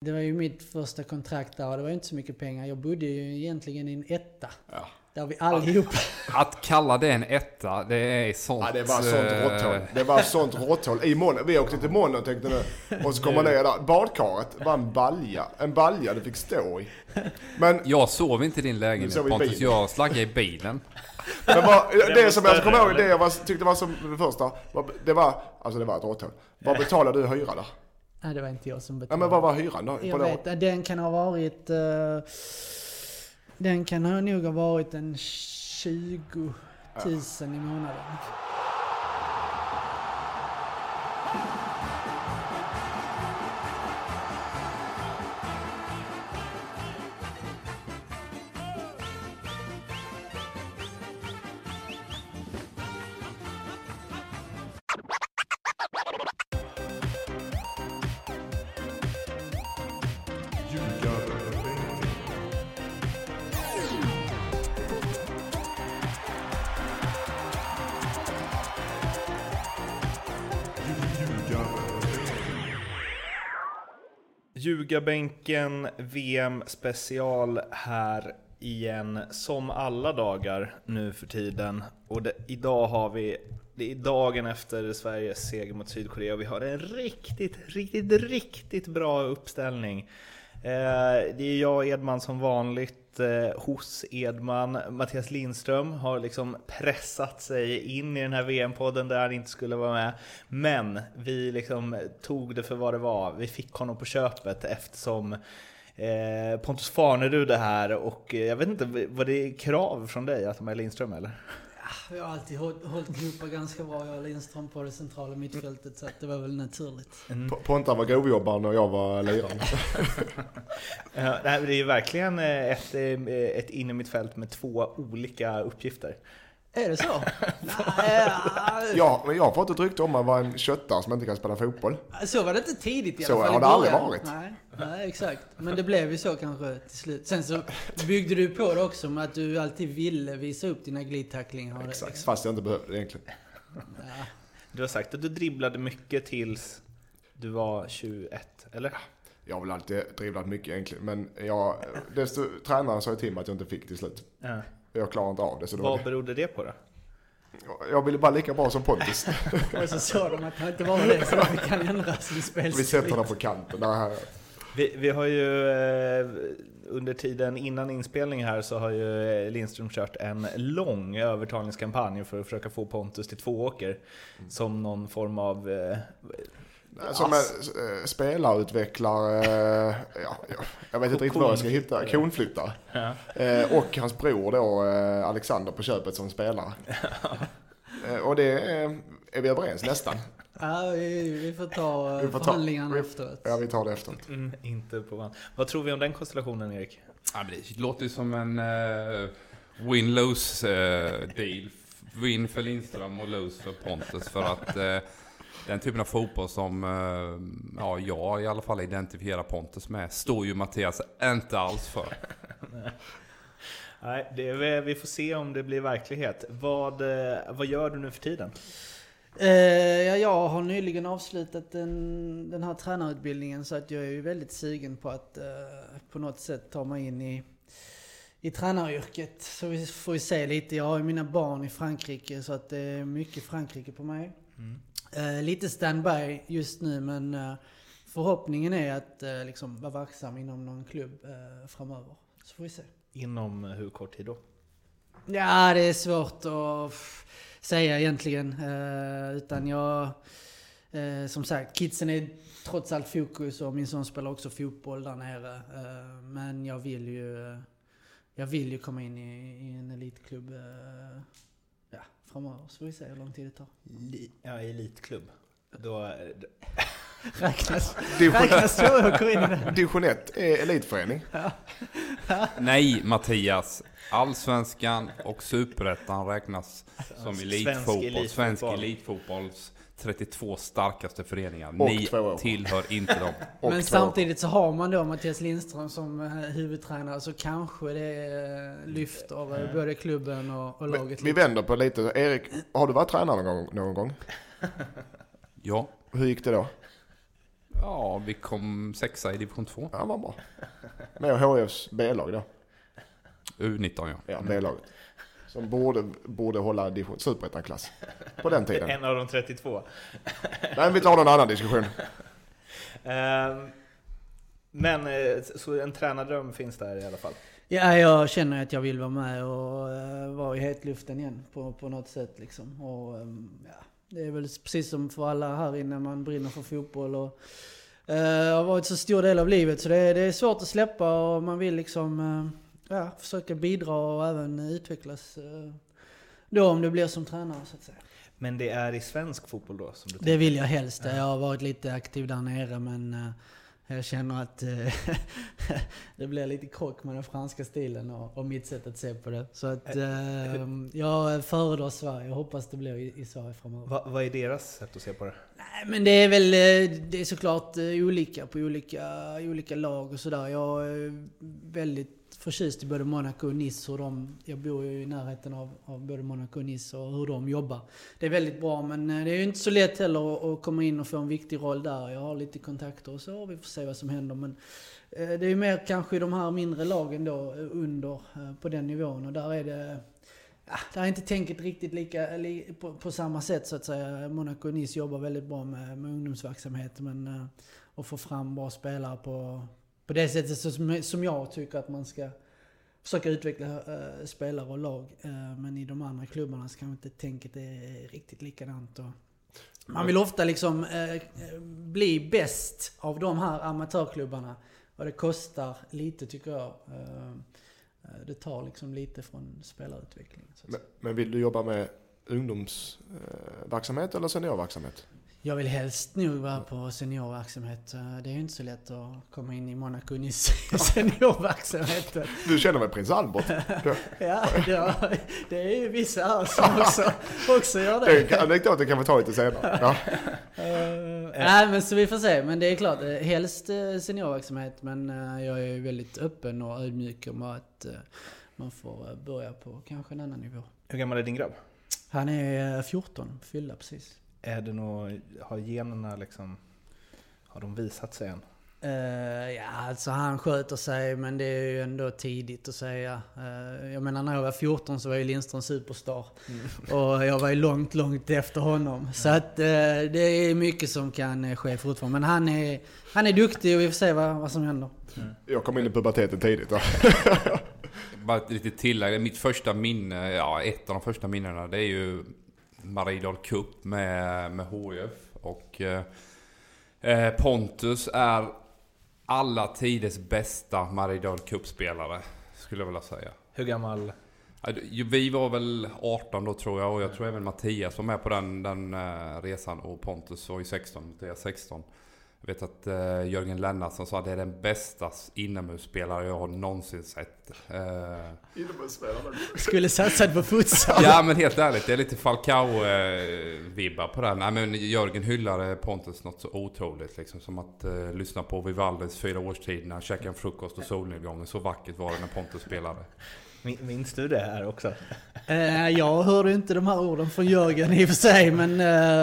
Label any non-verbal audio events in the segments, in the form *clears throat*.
Det var ju mitt första kontrakt där och det var ju inte så mycket pengar. Jag bodde ju egentligen i en etta. Ja. Där vi allihopa... Att kalla det en etta, det är sånt... Ja, det var sånt eh, råtthål. Det var sånt råtthål. I Moln, vi åkte till Moln och tänkte nu. Och så kom man ner där. Badkaret var en balja. En balja du fick stå i. Men, Jag sov inte i din Du lägenhet sov i Pontus, bilen. jag slaggade i bilen. men vad, det, var som jag kommer ihåg, det jag var, tyckte var som det första. var- Det var, alltså det var ett råtthål. Vad betalade du hyra där? Nej, det var inte jag som Ja, betalade. men vad var hyran då? Jag På det vet, den kan ha varit... eh, den kan ha nog ha varit en 20 000 i månaden. Ljugarbänken VM special här igen som alla dagar nu för tiden. Och det, idag har vi, det är dagen efter Sveriges seger mot Sydkorea och vi har en riktigt, riktigt, riktigt bra uppställning. Eh, det är jag och Edman som vanligt Eh, hos Edman. Mattias Lindström har liksom pressat sig in i den här VM-podden där han inte skulle vara med. Men vi liksom tog det för vad det var. Vi fick honom på köpet eftersom eh, Pontus Farnerud är här och eh, jag vet inte, var det krav från dig att de med Lindström eller? Vi har alltid hållit, ihop ganska bra, jag och Lindström på det centrala mittfältet, så att det var väl naturligt. P- Ponta var grovjobbaren och jag var liraren. *laughs* Det är ju verkligen eh, ett, eh, ett innermittfält med två olika uppgifter. Är det så? *laughs* Ja, men jag har fått ett rykte om att vara en köttare som inte kan spela fotboll. Så var det inte tidigt i Så alla fall har i det aldrig varit. Nej, nej, exakt. Men det blev ju så kanske till slut. Sen så byggde du på det också med att du alltid ville visa upp dina glidtacklingar. Exakt, liksom. fast jag inte behövde det egentligen. Ja. Du har sagt att du dribblade mycket tills du var 21, eller? Jag har väl alltid dribblat mycket egentligen, men jag, desto, tränaren sa till mig att jag inte fick till slut. Ja. Jag klarar inte av det, så då, Vad berodde det på då? jag ville bara lika bra som Pontus. *laughs* Och så såg de att han inte var det, så fick han ändra sin spelstil. Vi sätter honom på kanten. Där här. Vi, vi har ju eh, under tiden innan inspelning här så har ju eh, Lindström kört en lång övertalningskampanj för att försöka få Pontus till Tvååker. Som någon form av... Som en eh, spelarutvecklare, eh, ja, ja, jag vet inte riktigt vad jag ska hitta, konflyttare. ja. Eh, och hans bror då, Alexander på köpet som spelare. *laughs* Eh, och det eh, är vi överens nästan. Ja, vi, vi får ta Vi får ta- förhandlingarna vi- efteråt. Ja, vi tar det efteråt. Mm, inte på van. Vad tror vi om den konstellationen Erik? Ja, men det låter ju som en uh, win-lose eh, deal. Win för Lindström och lose för Pontus. För att eh, den typen av fotboll som eh, ja, jag i alla fall identifierar Pontus med står ju Mattias inte alls för. *laughs* Nej, det är, vi får se om det blir verklighet. Vad, eh, vad gör du nu för tiden? Eh, ja, jag har nyligen avslutat den, den här tränarutbildningen så att jag är ju väldigt sugen på att eh, på något sätt ta mig in i, i tränaryrket. Så vi får ju se lite. Jag har ju mina barn i Frankrike så att det är mycket Frankrike på mig. Eh, lite standby just nu men eh, förhoppningen är att eh, liksom vara verksam inom någon klubb eh, framöver. Så får vi se. Inom hur kort tid då? Ja, det är svårt att säga egentligen. Eh, utan jag... Eh, som sagt, kidsen är trots allt fokus och min son spelar också fotboll där nere. Eh, men jag vill ju... eh, Jag vill ju komma in i, i en elitklubb eh, framöver. Så får vi se hur lång tid det tar. Li- ja, elitklubb. Då, *laughs* Räknas, Division, räknas tvååker in i det? division 1 är elitförening. *laughs* Nej Mattias, Allsvenskan och Superettan räknas som elitfotboll. Svensk elitfotbolls 32 starkaste föreningar. Och Ni två år. tillhör inte dem. *laughs* Och Men två. samtidigt så har man då Mattias Lindström som eh, huvudtränare så kanske det lyfter eh, både klubben och, och laget Men Vi lite. vänder på lite. Erik, har du varit tränare någon gång? Någon gång? Ja, Hur gick det då? Ja, vi kom sexa i division 2. Ja, vad bra. Med HIFs B-lag då. U19 ja. Ja, B-laget. Som borde, borde hålla division- superettan-klass på den tiden. *laughs* En av de 32. Nej, vi tar någon annan diskussion. *laughs* Ehm, Men eh, så en tränardröm finns där i alla fall. Ja, jag känner att jag vill vara med och uh, vara i hetluften igen på, på något sätt liksom. Och, ehm, ja, det är väl precis som för alla här inne, man brinner för fotboll och uh, har varit så stor del av livet. Så det, är- det är svårt att släppa och man vill liksom eh, ja, försöka bidra och även utvecklas. eh, då om det blir som tränare så att säga. Men det är i svensk fotboll då som du Det vill jag helst. Jag har varit lite aktiv där nere men eh, jag känner att eh, *laughs* det blir lite krock med den franska stilen och, och mitt sätt att se på det. Så att eh, jag föredrar Sverige och hoppas det blir i, i Sverige framöver. Va, vad är deras sätt att se på det? Nej men det är väl det är såklart olika på olika, olika lag och sådär. Jag är väldigt förtjust i både Monaco och Nice. Hur de, jag bor ju i närheten av, av både Monaco och Nice och hur de jobbar. Det är väldigt bra men eh, det är ju inte så lätt heller att, komma in och få en viktig roll där. Jag har lite kontakter och så. Vi får se vad som händer. Men eh, det är ju mer kanske i de här mindre lagen då eh, under på den nivån och där är det Ja, där är inte tänket riktigt lika, li, på, på samma sätt så att säga. Monaco och Nice jobbar väldigt bra med, med ungdomsverksamhet men att få fram bra spelare på, på det sättet som, som jag tycker att man ska försöka utveckla eh, spelare och lag. Eh, men i de andra klubbarna så kanske inte tänket är riktigt likadant. Och man vill ofta liksom eh, bli bäst av de här amatörklubbarna. Och det kostar lite tycker jag. Det tar liksom lite från spelarutvecklingen. Men, men vill du jobba med ungdomsverksamhet eller seniorverksamhet? Jag vill helst nog vara på seniorverksamhet. Eh, Det är ju inte så lätt att komma in i Monaco i *laughs* seniorverksamheten. Du känner väl prins Albert? *laughs* Ja, det, det är ju vissa här som också, också gör Den det. anekdoten kan vi ta lite senare. *laughs* Ja. Uh, nej men så vi får se. Men det är klart, eh, helst seniorverksamhet. Men jag är ju väldigt öppen och ödmjuk om att man får börja på kanske en annan nivå. Hur gammal är din grabb? Han är eh, 14, fyllda precis. Är det nog, har generna liksom, har de visat sig än? Eh, ja, alltså han sköter sig men det är ju ändå tidigt att säga. Eh, jag menar när jag var 14 så var ju Lindström superstar. Och jag var ju långt, långt efter honom. Så att eh, det är mycket som kan ske fortfarande. Men han är, han är duktig och vi får se vad, vad som händer. Jag kom in i puberteten tidigt. Bara ett litet tillägg. Mitt första minne, ja ett av de första minnena, det är ju Mariedal Cup med, med HIF. Och eh, eh, Pontus är alla tiders bästa Mariedal Cup-spelare, skulle jag vilja säga. Hur gammal? Vi var väl 18 då tror jag och jag tror även Mattias var med på den, den eh, resan och Pontus var ju 16, Mattias 16. Jag vet att uh, Jörgen Lennartsson sa att det är den bästa inomhusspelare jag har någonsin sett. Eh, Skulle satsat på futsal. ja men helt ärligt, det är lite Falcao-vibbar på den. Nej, men Jörgen hyllade Pontus något så otroligt. Liksom, som att eh, lyssna på Vivaldes fyra årstiderna, käka en frukost och solnedgången. Så vackert var det när Pontus spelade. Min- Minns du det här också? *laughs* Eh, jag hörde inte de här orden från Jörgen i och för sig. Men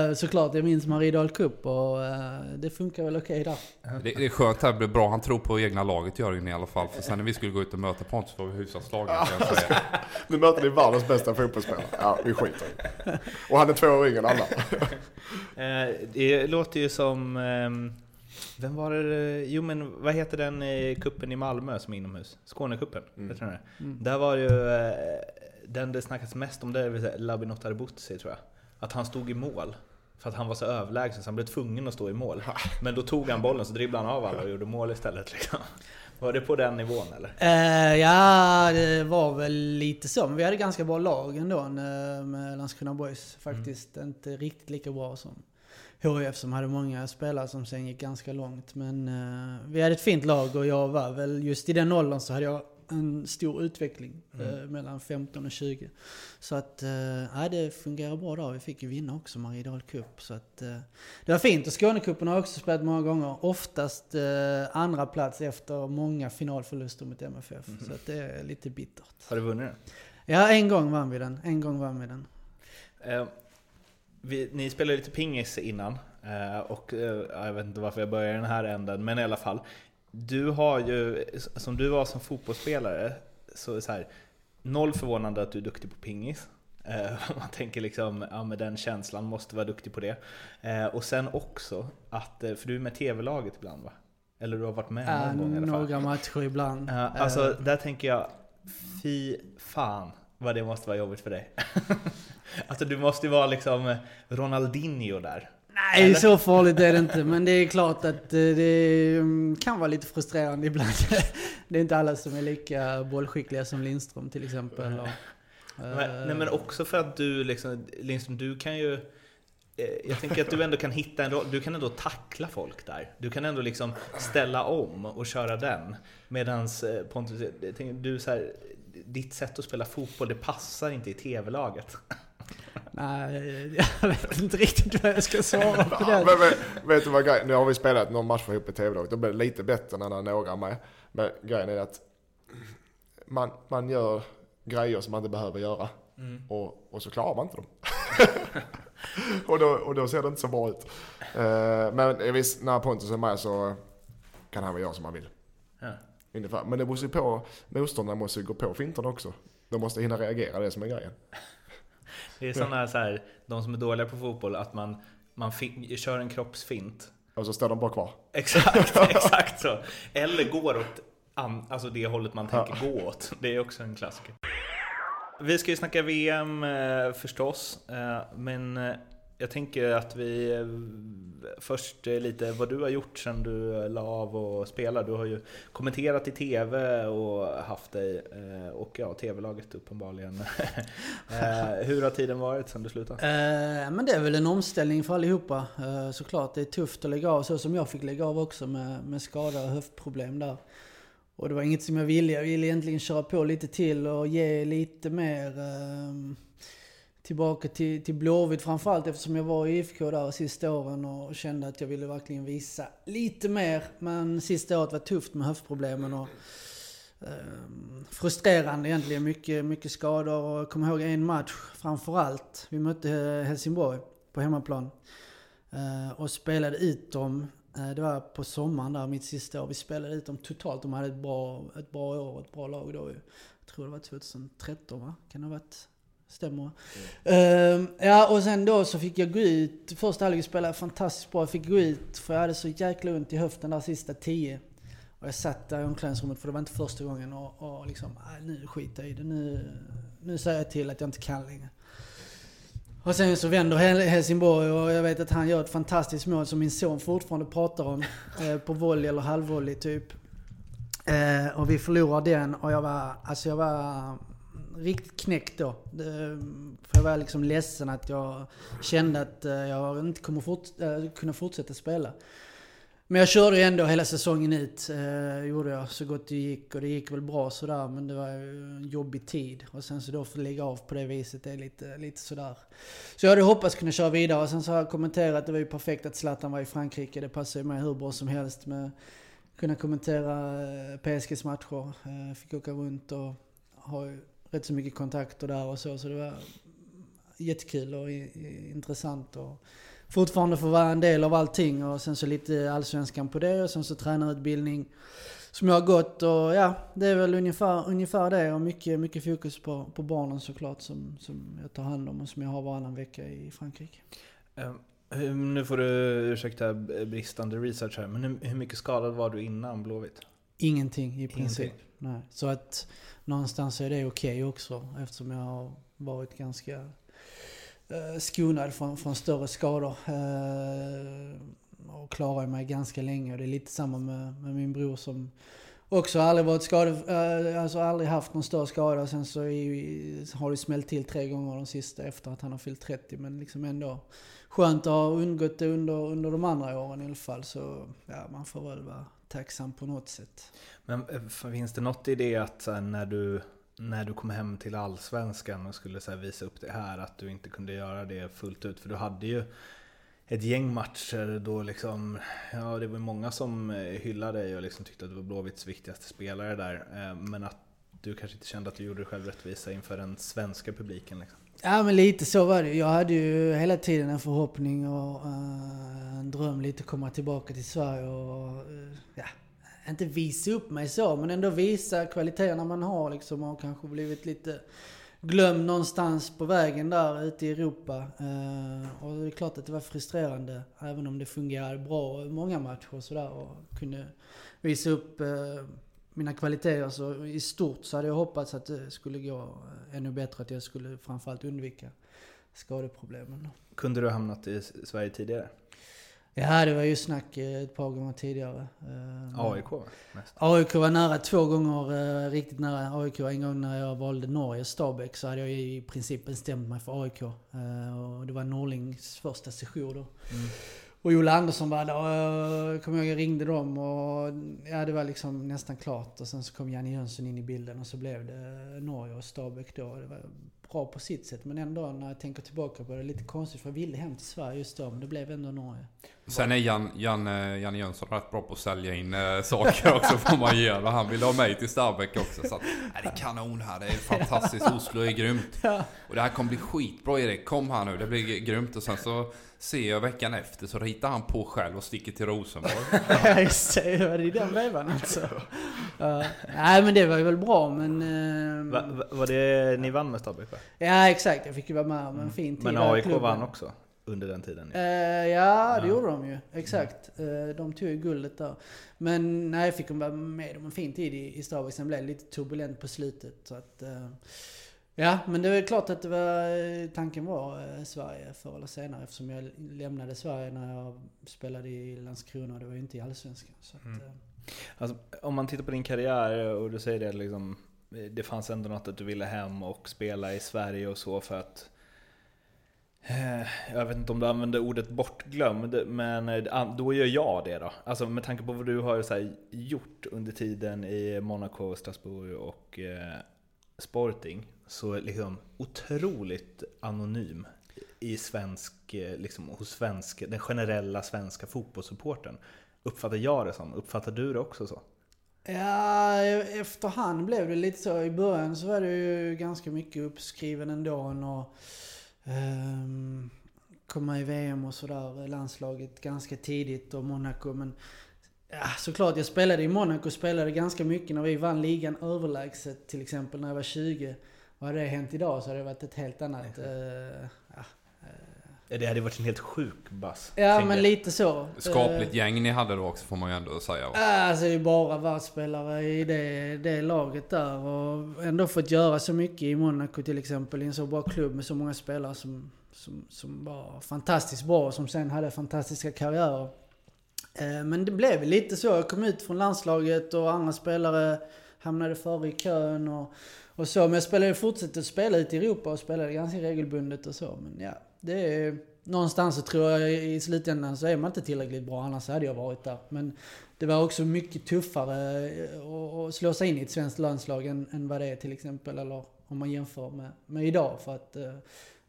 eh, såklart, jag minns Mariedal Cup och eh, det funkar väl okej där. Det, det är skönt här, det blir bra. Han tror på egna laget Jörgen i alla fall. För sen när vi skulle gå ut och möta Pontus var vi hyfsat slagna kan jag säga. *laughs* Nu möter ni världens bästa fotbollsspelare. Ja, vi skiter. Och han är två år yngre än alla. *laughs* Eh, det låter ju som... vem var det? Jo men vad heter den eh, kuppen i Malmö som är inomhus? Skånekuppen? Mm. Vet du det? Mm. Där var ju... eh, Den det snackas mest om det är Labinot Arbuzzi tror jag. Att han stod i mål. För att han var så överlägsen så han blev tvungen att stå i mål. Men då tog han bollen så dribblade han av alla och gjorde mål istället. Liksom. Var det på den nivån eller? Eh, ja, det var väl lite så. Men vi hade ganska bra lag ändå eh, med Landskrona Boys. Faktiskt inte riktigt lika bra som HIF som hade många spelare som sen gick ganska långt. Men eh, vi hade ett fint lag och jag var väl just i den åldern så hade jag en stor utveckling eh, mellan 15 och 20. Så att, eh, det fungerar bra då. Vi fick ju vinna också Mariedal Cup. Så att, eh, det var fint. Och Skånecupen har jag också spelat många gånger. Oftast eh, andra plats efter många finalförluster mot MFF. Så att det är lite bittert. Har du vunnit den? Ja, en gång vann vi den. En gång vann vi den. Vi, ni spelade lite pingis innan, eh, och eh, jag vet inte varför jag börjar i den här änden, men i alla fall. Du har ju, som du var som fotbollsspelare, så, så här, noll förvånande att du är duktig på pingis. Eh, *laughs* man tänker liksom, ja med den känslan, måste vara duktig på det. Och sen också att, för du är med TV-laget ibland va? Eller du har varit med Äh, någon gång i alla fall? några matcher ibland. Alltså där tänker jag, fy fan vad det måste vara jobbigt för dig. *laughs* alltså du måste ju vara liksom Ronaldinho där. Nej, Eller? så farligt är det inte. Men det är klart att eh, det mm, kan vara lite frustrerande *laughs* ibland. Det är inte alla som är lika bollskickliga som Lindström till exempel. Och, Men, nej men också för att du liksom, Lindström, du kan ju eh, jag tänker att du ändå kan hitta en roll, du kan ändå tackla folk där. Du kan ändå liksom ställa om och köra den. Medans eh, Pontus, du så här, ditt sätt att spela fotboll, det passar inte i TV-laget. Nej, jag vet inte riktigt vad jag ska svara på Ja, det. men, men, vet du vad grejen Nu har vi spelat några matcher ihop i TV-laget. Då blir det lite bättre när det är några med. Men grejen är att man, man gör grejer som man inte behöver göra. Och, och så klarar man inte dem. *laughs* och, då, och då ser det inte så bra ut. Eh, men visst, när Pontus är med så kan han väl göra som han vill. Ja. Ungefär. Men det måste ju på, motståndarna måste ju gå på finterna också. De måste hinna reagera, det är som är grejen. *laughs* Det är sådana här, så här, de som är dåliga på fotboll, att man, man kör en kroppsfint. Och så står de bara kvar. *laughs* Exakt, *laughs* exakt så. Eller går åt an, alltså det hållet man tänker gå åt. Det är också en klassiker. Vi ska ju snacka VM eh, förstås, eh, men eh, jag tänker att vi eh, först eh, lite vad du har gjort sedan du eh, la av och spela. Du har ju kommenterat i TV och haft dig, och ja, TV-laget uppenbarligen. *laughs* Hur har tiden varit sedan du slutade? Eh, men det är väl en omställning för allihopa eh, såklart. Det är tufft att lägga av så som jag fick lägga av också med, med skada och höftproblem där. Och det var inget som jag ville. Jag ville egentligen köra på lite till och ge lite mer eh, tillbaka till, till Blåvitt framförallt eftersom jag var i IFK där sista åren och kände att jag ville verkligen visa lite mer. Men sista året var tufft med höftproblemen och eh, frustrerande egentligen. Mycket, mycket skador och jag kommer ihåg en match framförallt. Vi mötte eh, Helsingborg på hemmaplan. Eh, och spelade ut dem. Eh, det var på sommaren där, mitt sista år. Vi spelade ut dem totalt. De hade ett bra, ett bra år, ett bra lag då. Jag tror det var 2013 va? Kan det ha varit? Stämmer. Ehm, ja och sen då så fick jag gå ut. Första halvlek spelade jag fantastiskt bra. Jag fick gå ut för jag hade så jäkla ont i höften där sista tio. Och jag satt där i omklädningsrummet för det var inte första gången och, och liksom, "Nej, nu skiter jag i det. Nu, nu säger jag till att jag inte kan längre. Och sen så vänder Hel- Helsingborg och jag vet att han gör ett fantastiskt mål som min son fortfarande pratar om. *laughs* Eh, på volley eller halvvolley typ. Eh, och vi förlorar den och jag var, alltså jag var riktigt knäckt då. För jag var liksom ledsen att jag kände att eh, jag inte kommer fort, eh, kunna fortsätta spela. Men jag körde ju ändå hela säsongen ut. Eh, gjorde jag så gott det gick. Och det gick väl bra sådär. Men det var ju en jobbig tid. Och sen så då få lägga av på det viset, det är lite, lite sådär. Så jag hade hoppats kunna köra vidare. Och sen så har jag kommenterat, att det var ju perfekt att Zlatan var i Frankrike. Det passar ju mig hur bra som helst med kunna kommentera eh, PSGs matcher. Eh, fick åka runt och har ju rätt så mycket kontakter där och så. Så det var jättekul och intressant. Och, fortfarande få vara en del av allting och sen så lite allsvenskan på det och sen så tränarutbildning som jag har gått och ja, det är väl ungefär, ungefär det och mycket, mycket fokus på, på barnen såklart som, som jag tar hand om och som jag har varannan vecka i Frankrike. Hur- Nu får du ursäkta bristande research här, men hur, hur mycket skadad var du innan Blåvitt? Ingenting i princip. Ingenting. Nej. Så att någonstans är det okej också eftersom jag har varit ganska eh, skonad från, från större skador. Eh, och klarar mig ganska länge. Och det är lite samma med, med min bror som också aldrig varit skadad, eh, alltså aldrig haft någon större skada. Sen så är, har det smällt till tre gånger de sista efter att han har fyllt 30. Men liksom ändå skönt att ha undgått det under, under de andra åren i alla fall. Så ja, man får väl vara tacksam på något sätt. Men eh, finns det något i det att här, när, du, när du kom hem till Allsvenskan och skulle så här, visa upp det här, att du inte kunde göra det fullt ut? För du hade ju ett gäng matcher då liksom, ja det var många som eh, hyllade dig och liksom tyckte att du var Blåvitts viktigaste spelare där. Eh, men att du kanske inte kände att du gjorde dig själv rättvisa inför den svenska publiken liksom. Ja men lite så var det. Jag hade ju hela tiden en förhoppning och uh, en dröm lite att komma tillbaka till Sverige och uh, ja, inte visa upp mig så men ändå visa kvaliteterna man har liksom och kanske blivit lite glömd någonstans på vägen där ute i Europa. Uh, och det är klart att det var frustrerande även om det fungerade bra i många matcher och sådär och kunde visa upp mina kvaliteter så i stort så hade jag hoppats att det skulle gå ännu bättre. Att jag skulle framförallt undvika skadeproblemen. Kunde du ha hamnat i Sverige tidigare? Ja, det var ju snack eh, ett par gånger tidigare. Eh, AIK mest. AIK var nära två gånger, eh, riktigt nära AIK. En gång när jag valde Norge, Stabäck, så hade jag i princip bestämt mig för AIK. Och det var Norlings första session då. Mm. Och Ola Andersson var där och kommer ihåg jag ringde dem och ja det var liksom nästan klart. Och sen så kom Janne Jönsson in i bilden och så blev det Norge och Stabäck då. Det var bra på sitt sätt men ändå när jag tänker tillbaka på det, lite konstigt för jag ville hem till Sverige just då men det blev ändå Norge. Sen är Jan, Jan, Janne Jönsson rätt bra på att sälja in äh, saker också *laughs* får man ge och Han vill ha mig till Stabäck också så att, äh, det är kanon här, det är fantastiskt, Oslo är grymt. Och det här kommer bli skitbra Erik, kom här nu, det blir grymt och sen så ser jag veckan efter så ritar han på själv och sticker till Rosenborg. *laughs* ja just det, det var i den vevan alltså. Uh, nej men det var ju väl bra men... Uh, va, va, var det ni vann med Stabæk va? Ja exakt, jag fick ju vara med om en fin tid Men AIK vann också? Under den tiden? Ja, uh, ja det ja. gjorde de ju. Exakt. Uh, de tog ju guldet där. Men nej, jag fick vara med om en fin tid i, i Stabæk. Sen blev det lite turbulent på slutet. Så att, uh, Ja, men det är klart att det var, tanken var eh, Sverige förr eller senare eftersom jag lämnade Sverige när jag spelade i Landskrona och det var ju inte i Allsvenskan. Så att, mm. Eh. alltså, om man tittar på din karriär och du säger det liksom, det fanns ändå något att du ville hem och spela i Sverige och så för att eh, jag vet inte om du använder ordet bortglömd, men eh, då gör jag det då. Alltså med tanke på vad du har så gjort under tiden i Monaco, Strasbourg och eh, Sporting så liksom otroligt anonym i svensk, liksom, hos svensk, den generella svenska fotbollssupporten. Uppfattar jag det som. Uppfattar du det också så? Ja, efterhand blev det lite så. I början så var det ju ganska mycket uppskriven ändå. Och, um, komma i VM och sådär, landslaget ganska tidigt och Monaco. Men ja, såklart, jag spelade i Monaco spelade ganska mycket när vi vann ligan överlägset till exempel när jag var 20. Och hade det hänt idag så hade det varit ett helt annat... Ja, *laughs* uh, det hade varit en helt sjuk bass. Ja, men det. lite så. Skapligt gäng ni hade då också får man ju ändå säga. Va? Alltså det är bara världsspelare i det, det laget där. Och ändå fått göra så mycket i Monaco till exempel. I en så bra klubb med så många spelare som, som, som var fantastiskt bra. och Som sen hade fantastiska karriärer. Men det blev lite så. Jag kom ut från landslaget och andra spelare hamnade före i kön. Och, och så. Men jag spelade, fortsatte spela ute i Europa och spelade ganska regelbundet och så. Men ja, det är... Någonstans så tror jag i slutändan så är man inte tillräckligt bra, annars hade jag varit där. Men det var också mycket tuffare att slå sig in i ett svenskt landslag än, än vad det är till exempel, eller om man jämför med, med idag. För att, eh,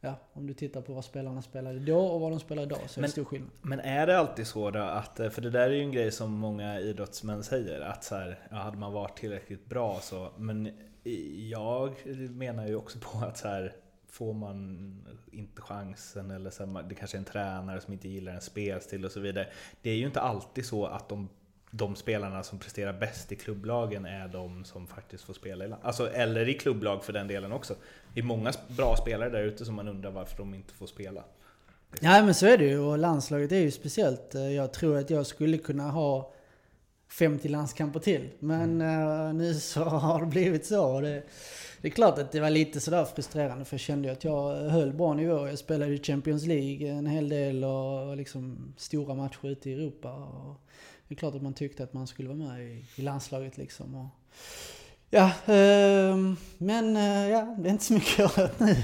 ja, om du tittar på vad spelarna spelade då och vad de spelar idag så är det stor skillnad. Men är det alltid så då att, för det där är ju en grej som många idrottsmän säger, att så här, ja, hade man varit tillräckligt bra så, men jag menar ju också på att så här, får man inte chansen eller så här, det kanske är en tränare som inte gillar en spelstil och så vidare. Det är ju inte alltid så att de, de spelarna som presterar bäst i klubblagen är de som faktiskt får spela i alltså, Eller i klubblag för den delen också. Det är många bra spelare där ute som man undrar varför de inte får spela. Nej men så är det ju och landslaget är ju speciellt. Jag tror att jag skulle kunna ha 50 landskamper till. Men mm. uh, nu så *laughs* har det blivit så. Det, det, är klart att det var lite sådär frustrerande för jag kände att jag höll bra nivå. Jag spelade i Champions League en hel del och liksom stora matcher ute i Europa. Och det är klart att man tyckte att man skulle vara med i, i landslaget liksom. Och, Ja, eh, men eh, ja, det är inte så mycket att göra nu.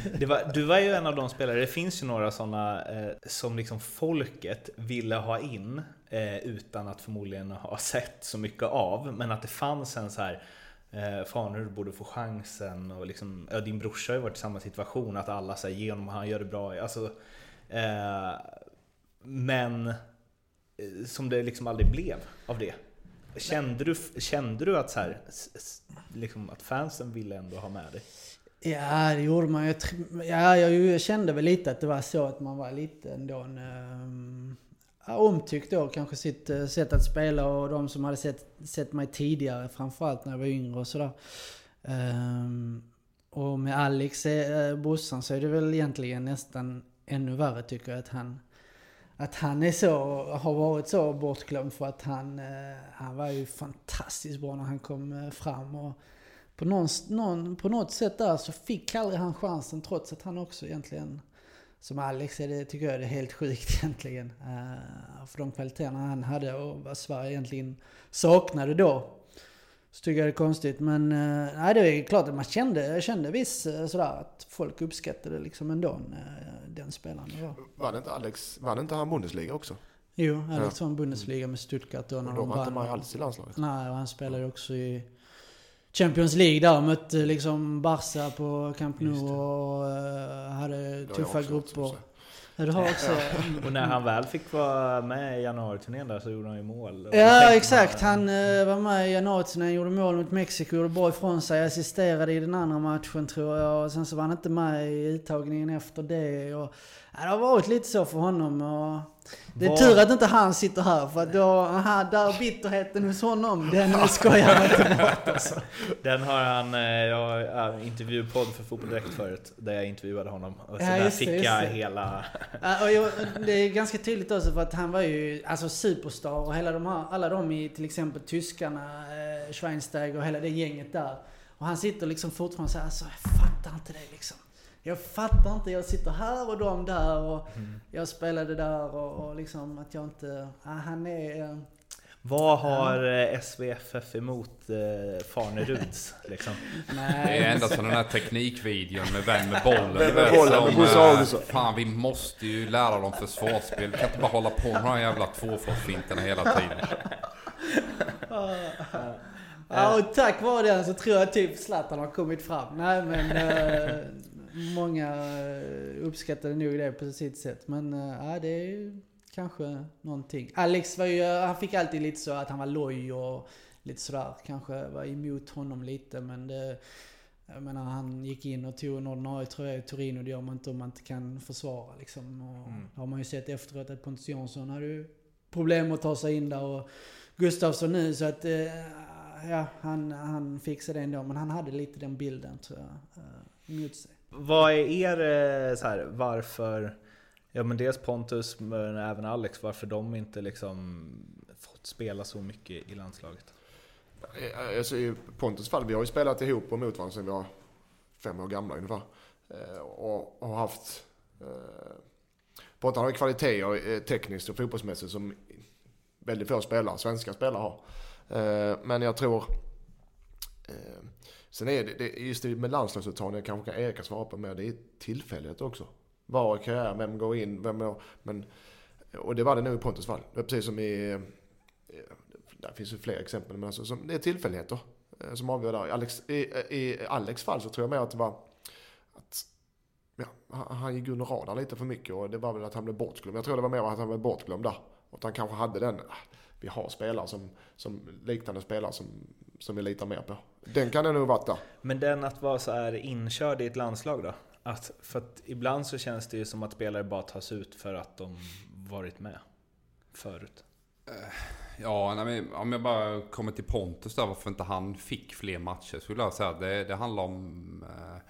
*laughs* Du var ju en av de spelare, det finns ju några sådana eh, som liksom folket ville ha in eh, utan att förmodligen ha *laughs* sett så mycket av. Men att det fanns en så här eh, Fan du borde få chansen och liksom, ja, din brorsa har ju varit i samma situation att alla säger ge honom, han gör det bra. Alltså, eh, men eh, som det liksom aldrig blev av det. Kände du, kände du att, så här, liksom, att fansen ville ändå ha med dig? Ja, det gjorde man. Jag, ja, jag, kände väl lite att det var så att man var lite ändå en, um, omtyckt då. Kanske sitt eh, sätt att spela och de som hade sett, sett mig tidigare, framförallt när jag var yngre och sådär. Um, och med Alex, eh, eh, brorsan, så är det väl egentligen nästan ännu värre tycker jag att han att han är så, har varit så bortglömd för att han, eh, han var ju fantastiskt bra när han kom eh, fram. Och, på, någon, någon, på något sätt där så fick aldrig han chansen trots att han också egentligen, som Alex är det, tycker jag det är helt sjukt *laughs* egentligen. Uh, för de kvaliteterna han hade och vad Sverige egentligen saknade då. Så tycker jag det är konstigt. Men uh, nej, det är klart att man kände, jag kände viss uh, sådär att folk uppskattade liksom ändå uh, den spelaren var. Vann inte Alex, vann inte han Bundesliga också? Jo, Alex vann Bundesliga med Stuttgart då när Och då de var inte vann. man alls i landslaget. Nej, och han spelar ju också i Champions League där. Mötte liksom Barca på Camp Nou och eh, hade tuffa grupper. så. Ja, du har också... *laughs* Och när han väl fick vara med i januariturnén där så gjorde han ju mål. Och Ja exakt, man- han eh, var med i januariturnén, gjorde mål mot Mexiko, gjorde bra ifrån sig, assisterade i den andra matchen tror jag. Och sen så var han inte med i uttagningen efter det. Och, ja, det har varit lite så för honom. Och det är tur att inte han sitter här för då, aha, där bitterheten hos honom, den skojar han inte bort *laughs* alltså. Den har han, eh, jag intervjupodd för Fotboll Direkt förut, där jag intervjuade honom. Och så Ja, där fick jag hela... Ja, och jag, det är ganska tydligt också för att han var ju alltså superstar och hela de här, alla de i till exempel tyskarna, eh, Schweinsteiger och hela det gänget där. Och han sitter liksom fortfarande så här, alltså jag fattar inte det liksom. Jag fattar inte, jag sitter här och de där och jag spelade där och, och liksom att jag inte, ja, han är... eh, Vad har eh, SVFF emot eh, Farneruds? *laughs* Liksom? Nej. Det är ända som den här teknikvideon med vem med bollen. Vem med bollen, som, med Bosse eh. Fan, vi måste ju lära dem försvarsspel. Vi kan inte bara hålla på med de här jävla tvåfotsfinterna hela tiden. Ja, och tack vare den så tror jag typ Zlatan har kommit fram. Nej men eh, många eh, uppskattade nog det på sitt sätt. Men eh, ja, det är ju kanske någonting. Alex var ju, han fick alltid lite så att han var loj och lite sådär. Kanske var emot honom lite men det, jag menar han gick in och tog en ordinarie tröja i Turin och det gör man inte om man inte kan försvara liksom. Och Mm. Har man ju sett efteråt att Pontus Jansson hade ju problem att ta sig in där och Gustafsson nu så att eh, ja, han, han fixade det ändå. Men han hade lite den bilden tror jag eh, emot sig. Vad är er eh, så här, varför, ja men dels Pontus men även Alex, varför de inte liksom fått spela så mycket i landslaget? Eh, eh, alltså, I Pontus fall, vi har ju spelat ihop och mot varandra sedan vi var fem år gamla ungefär. Och, har haft... Pontus har ju kvaliteter tekniskt och fotbollsmässigt som väldigt få spelare, svenska spelare har. Men jag tror... Sen är det, det just det med landslagsuttagningen kanske kan Erika svara på mer, det är tillfälligt också. Var i karriären, vem går in, vem går, men... Och det var det nog i Pontus fall. Det är precis som i... Eh, där Det finns ju fler exempel, men alltså, som, det är tillfälligheter eh, som avgör där. I Alex, i, I Alex fall så tror jag mer att det var att ja, han, gick under radarn lite för mycket och det var väl att han blev bortglömd. Jag tror det var mer att han blev bortglömd där. Och att han kanske hade den, ah, vi har spelare som, som liknande spelare som, som vi litar mer på. Den kan det nog där. Men den att vara så här inkörd i ett landslag då? Att, för att ibland så känns det ju som att spelare bara tas ut för att de varit med förut. Ja, nej, men om jag bara kommer till Pontus där, varför inte han fick fler matcher skulle jag säga. Det, det handlar om... Eh,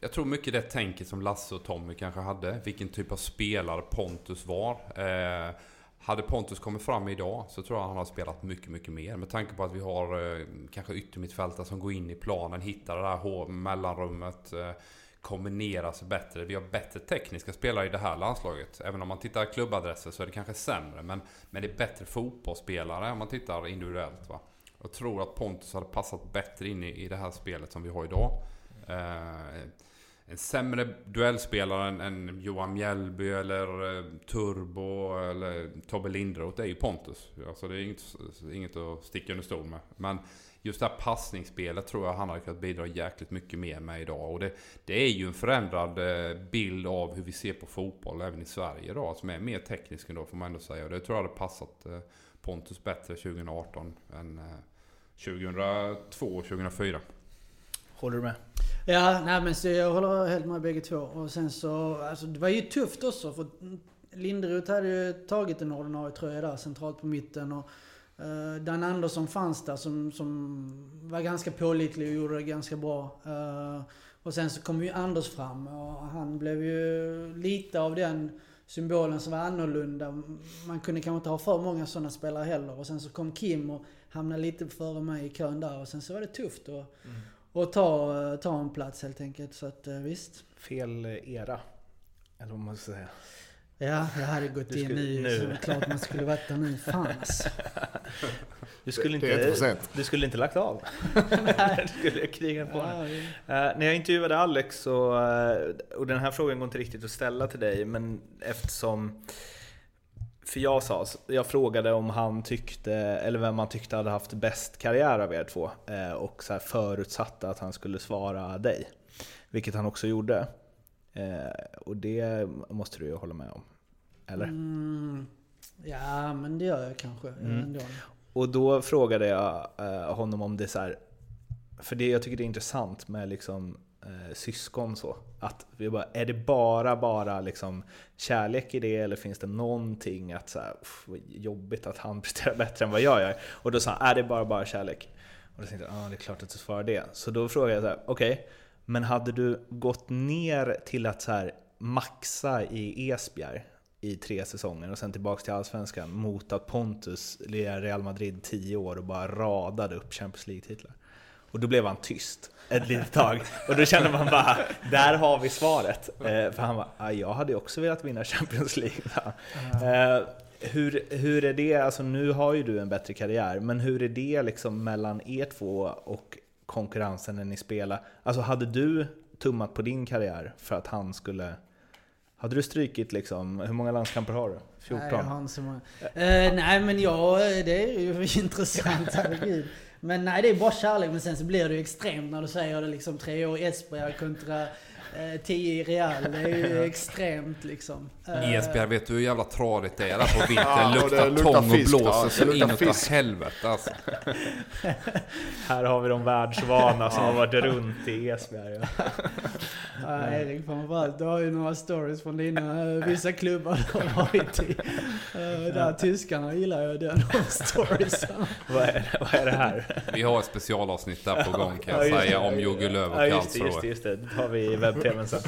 jag tror mycket det tänket som Lasse och Tommy kanske hade. Vilken typ av spelare Pontus var. Hade Pontus kommit fram idag så tror jag han har spelat mycket, mycket mer. Med tanke på att vi har eh, kanske yttermittfältare som går in i planen, hittar det där mellanrummet. Eh, kombinerar sig bättre. Vi har bättre tekniska spelare i det här landslaget. Även om man tittar klubbadresser så är det kanske sämre. Men, men det är bättre fotbollsspelare om man tittar individuellt. Va? Jag tror att Pontus hade passat bättre in i, i det här spelet som vi har idag. Eh, en sämre duellspelare än, än Johan Mjällby eller eh, Turbo eller Tobbe Lindroth är ju Pontus. Alltså det är inget, inget att sticka under stol med. Men just det här passningsspelet tror jag han hade kunnat bidra jäkligt mycket mer med idag. Och det, det är ju en förändrad eh, bild av hur vi ser på fotboll även i Sverige idag. Som är mer teknisk ändå får man ändå säga. Och det tror jag hade passat eh, Pontus bättre 2018 än eh, 2002 och 2004. Håller du med? Ja, nej men så jag håller helt med bägge två. Och sen så, alltså det var ju tufft också för Linderoth hade ju tagit en ordinarie tröja där centralt på mitten. Och uh, Dan Andersson fanns där som, som var ganska pålitlig och gjorde det ganska bra. Uh, och sen så kom ju Anders fram och han blev ju lite av den symbolen som var annorlunda. Man kunde kanske inte ha för många sådana spelare heller. Och sen så kom Kim och hamnade lite före mig i kön där. Och sen så var det tufft att mm. Och ta, ta en plats helt enkelt. Så att eh, visst. Fel era. Eller vad man ska säga. Ja, jag hade gått in nu. nu. Så klart man skulle varit där nu. Fan alltså. Du skulle inte, det är du skulle inte lagt av. du *laughs* skulle kriga på ja, ja. Uh, när jag intervjuade Alex så, uh, och den här frågan går inte riktigt att ställa till dig, men eftersom för jag sa, jag frågade om han tyckte, eller vem han tyckte hade haft bäst karriär av er två uh, och så förutsatte att han skulle svara dig. Vilket han också gjorde. Och det måste du ju hålla med om. Eller? Mm, ja, men det gör jag kanske. Mm. Och då frågade jag eh, honom om det så här, för det jag tycker det är intressant med liksom eh, syskon så. Att vi bara, är det bara, bara liksom kärlek i det eller finns det någonting att så här, jobbigt att han *laughs* presterar bättre än vad jag gör? Och då sa han, är det bara, bara kärlek? Och då tänkte jag, ah, det är klart att du svarar det. Så då frågade jag så här, okej, okay, men hade du gått ner till att så här, maxa i Esbjerg i tre säsonger och sen tillbaks till Allsvenskan mot att Pontus lirade Real Madrid tio år och bara radade upp Champions League-titlar. Och då blev han tyst ett litet tag. Och då kände man bara, där har vi svaret. Eh, för han bara, jag hade också velat vinna Champions League. Eh, hur, hur är det, alltså nu har ju du en bättre karriär, men hur är det liksom mellan er två och konkurrensen när ni spelar? Alltså hade du tummat på din karriär för att han skulle hade du strykit liksom, hur många landskamper har du? 14? Nej, jag har inte så många. Uh, nej men ja, det är ju *laughs* intressant, herregud. Men nej, det är bara kärlek. Men sen så blir det ju extremt när du säger det liksom tre år i Esbjerg kontra 10 i Real, det är ju *laughs* *laughs* extremt liksom. Esbjerg, vet du hur jävla tradigt det är där på *laughs* vintern? ja, luktar, luktar tång och blåser så inåt helvete alltså. Här har vi de världsvana som har varit runt i Esbjerg. ja, Erik framförallt, du har ju några stories från dina uh, vissa klubbar du har varit i. Där tyskarna gillar ju den stories. vad, är, vad är det här? Vi har ett specialavsnitt där på gång kan jag ja, säga om Jogge Löw och ja, just, det, just det, just det. Det har vi webb-tvn sen.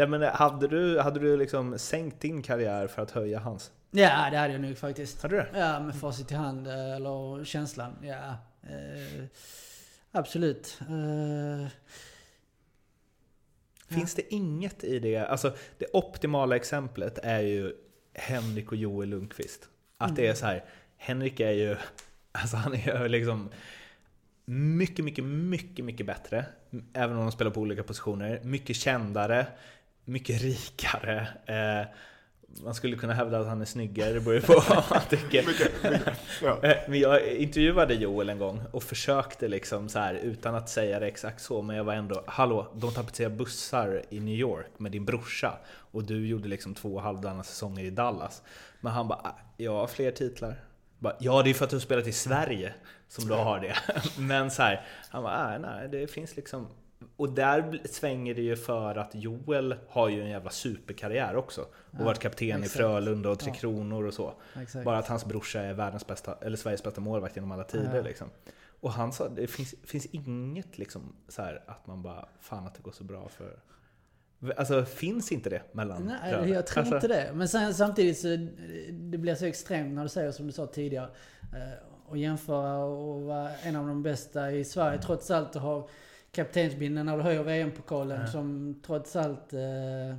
Uh, men hade du, hade du liksom sänkt din karriär för att höja hans? Ja, det hade jag nog faktiskt. Hade du det? Ja, med facit i hand, eller känslan. Ja, uh, absolut. Uh, Finns det inget i det? Alltså, det optimala exemplet är ju Henrik och Joel Lundqvist. Att mm. det är mm. så här, Henrik är ju, *laughs* alltså han är ju liksom mycket, mycket, mycket, mycket bättre. Även om de spelar på olika positioner. Mycket kändare, mycket rikare. Eh, man skulle kunna hävda att han är snyggare, det beror ju på vad man tycker. *laughs* Eh, men jag intervjuade Joel en gång och försökte liksom så här, utan att säga det exakt så, men jag var ändå Hallå, de tapetserar bussar i New York med din brorsa och du gjorde liksom två halvdana säsonger i Dallas. Men han bara, ah, jag har fler titlar. Bara, ja, det är för att du har spelat i Sverige som du har det. *laughs* Men så här, han bara, nej, nej, det finns liksom... Och där svänger det ju för att Joel har ju en jävla superkarriär också. Och ja, varit kapten exakt. i Frölunda och Tre ja. Kronor och så. Exakt. Bara att hans brorsa är världens bästa, eller Sveriges bästa målvakt genom alla tider. Ja. Liksom. Och han sa, det finns, finns inget liksom så här, att man bara, fan att det går så bra för Alltså finns inte det mellan Nej, bröder? jag tror alltså... inte det. Men sen, samtidigt så det blir så extremt när du säger som du sa tidigare. Eh, och jämföra och vara en av de bästa i Sverige trots allt och ha kaptensbindeln när du höjer VM-pokalen ja. som trots allt eh,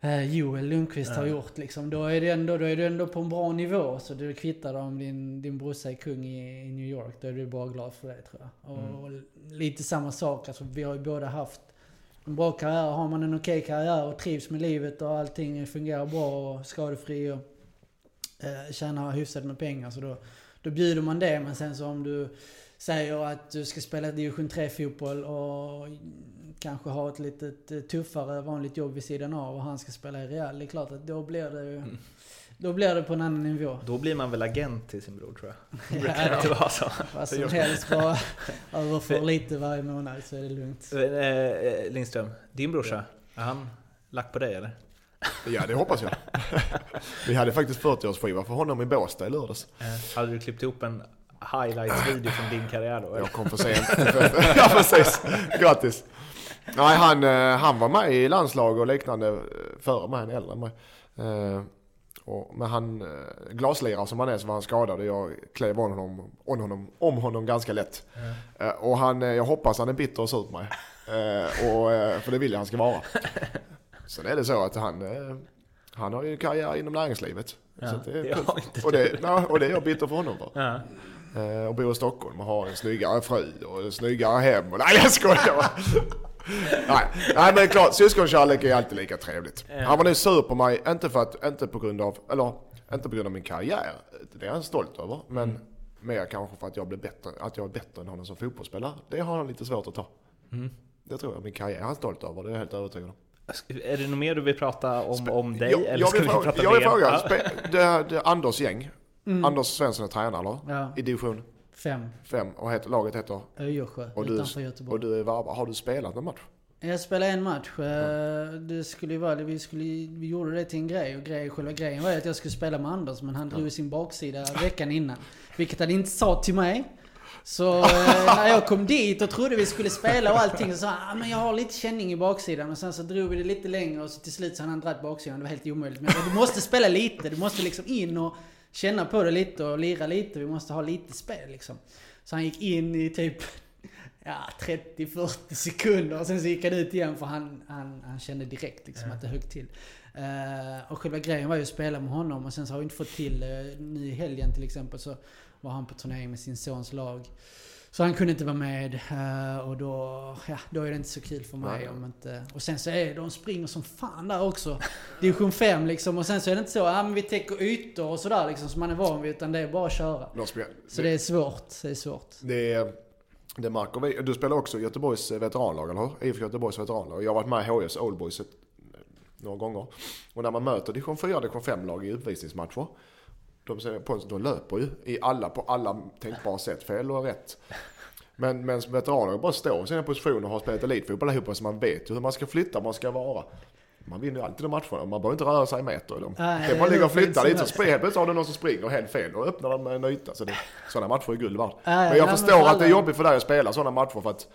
eh, Joel Lundqvist ja. har gjort liksom. Då är, det ändå, då är du ändå på en bra nivå. Så det kvittar om din, din brorsa är kung i, i New York. Då är du bara glad för det tror jag. Och, mm. och lite samma sak. Alltså, vi har ju båda haft en bra karriär. Har man en okej okay karriär och trivs med livet och allting fungerar bra och skadefri och eh, tjänar hyfsat med pengar så då, då bjuder man det. Men sen så om du säger att du ska spela division 3-fotboll och kanske ha ett lite eh, tuffare vanligt jobb vid sidan av och han ska spela i Real. Det är klart att då blir det ju... Mm. Då blir det på en annan nivå. Då blir man väl agent till sin bror tror jag. *laughs* Det Ja, brukar inte vara så. Vad som helst, bara *laughs* överför lite varje månad så är det lugnt. Eh, eh, Lindström, din brorsa, är han lack på dig eller? Ja, det hoppas jag. *laughs* Vi hade faktiskt 40-årsskiva för honom i Båstad i lördags. Eh, hade du klippt ihop en highlights-video från din karriär då? eller? Jag kom för sent. ja, precis. Grattis. Nej, han, eh, han var med i landslag och liknande före mig, är äldre än mig. Och, men han, eh, glaslirare som han är så var han skadad och jag klev om honom, om honom, om honom ganska lätt. Eh, och han, eh, jag hoppas han är bitter och sur på mig. Och, för det vill jag han ska vara. *laughs* Sen är det så att han, han har ju en karriär inom näringslivet. Ja, det, jag har inte och, det, nej, och det är jag bitter för honom för. Ja. Och bor i Stockholm och har en snyggare fru och en snyggare hem. Och, nej jag skojar. *laughs* nej, nej men klart, syskonkärlek är alltid lika trevligt. Han var nu sur på mig, inte, för att, inte på grund av, eller inte på grund av min karriär. Det är han stolt över. Men mer kanske för att jag, blev bättre, att jag är bättre än honom som fotbollsspelare. Det har han lite svårt att ta. Det tror jag, min karriär är han stolt över, det är jag helt övertygad om. Är det något mer du vill prata om, om dig? jag, eller jag ska vill vi prata jag vill fråga spe, det, det Anders gäng. Anders Svensson är tränare eller? Ja. I division Fem. 5 och heter, laget heter? Öjersjö Och du, utanför Göteborg. och du är varva. Har du spelat någon match? Jag spelade en match. eh, Det skulle vara, vi, skulle, vi gjorde det till en grej och grej, själva grejen var att jag skulle spela med Anders men han drog sin baksida veckan innan. Vilket han inte sa till mig. Så eh, *laughs* när jag kom dit och trodde vi skulle spela och allting så sa han ah, men jag har lite känning i baksidan. Och sen så drog vi det lite längre och så till slut så hade han dragit baksidan. Det var helt omöjligt. Men jag sa, du måste spela lite. Du måste liksom in och känna på det lite och lira lite. Vi måste ha lite spel liksom. Så han gick in i typ *laughs* ja, 30-40 sekunder och sen så gick han ut igen för han, han, han kände direkt liksom att det högg till. Eh, och själva grejen var ju att spela med honom och sen så har vi inte fått till uh, nu i helgen till exempel så var han på turnering med sin sons lag. Så han kunde inte vara med eh, och då, ja, då är det inte så kul för mig om inte... Och sen så är de springer som fan där också. Division 5 liksom och sen så är det inte så, ja men vi täcker ytor och sådär liksom som man är van vid utan det är bara att köra. Så det är svårt, det är svårt. det, det märker vi. Du spelar också i Göteborgs veteranlag, eller hur? IFK Göteborgs veteranlag. Jag har varit med i HIs Oldboys ett, några gånger. Och när man möter division 4 division 5-lag i uppvisningsmatcher. De, på, de löper ju i alla, på alla tänkbara sätt, fel och rätt. Men, men veteraner bara står i sina positioner och har spelat elitfotboll ihop så man vet ju hur man ska flytta, man ska vara. Man vinner ju alltid de matcherna, man behöver inte röra sig en meter i dem. Nej, det är bara ligga och flytta lite som så helt plötsligt har du någon som springer helt fel och öppnar med en yta. Så det, sådana matcher är guld värd. Ja, ja, Men jag men förstår för att det är alla- jobbigt för dig att spela sådana matcher för att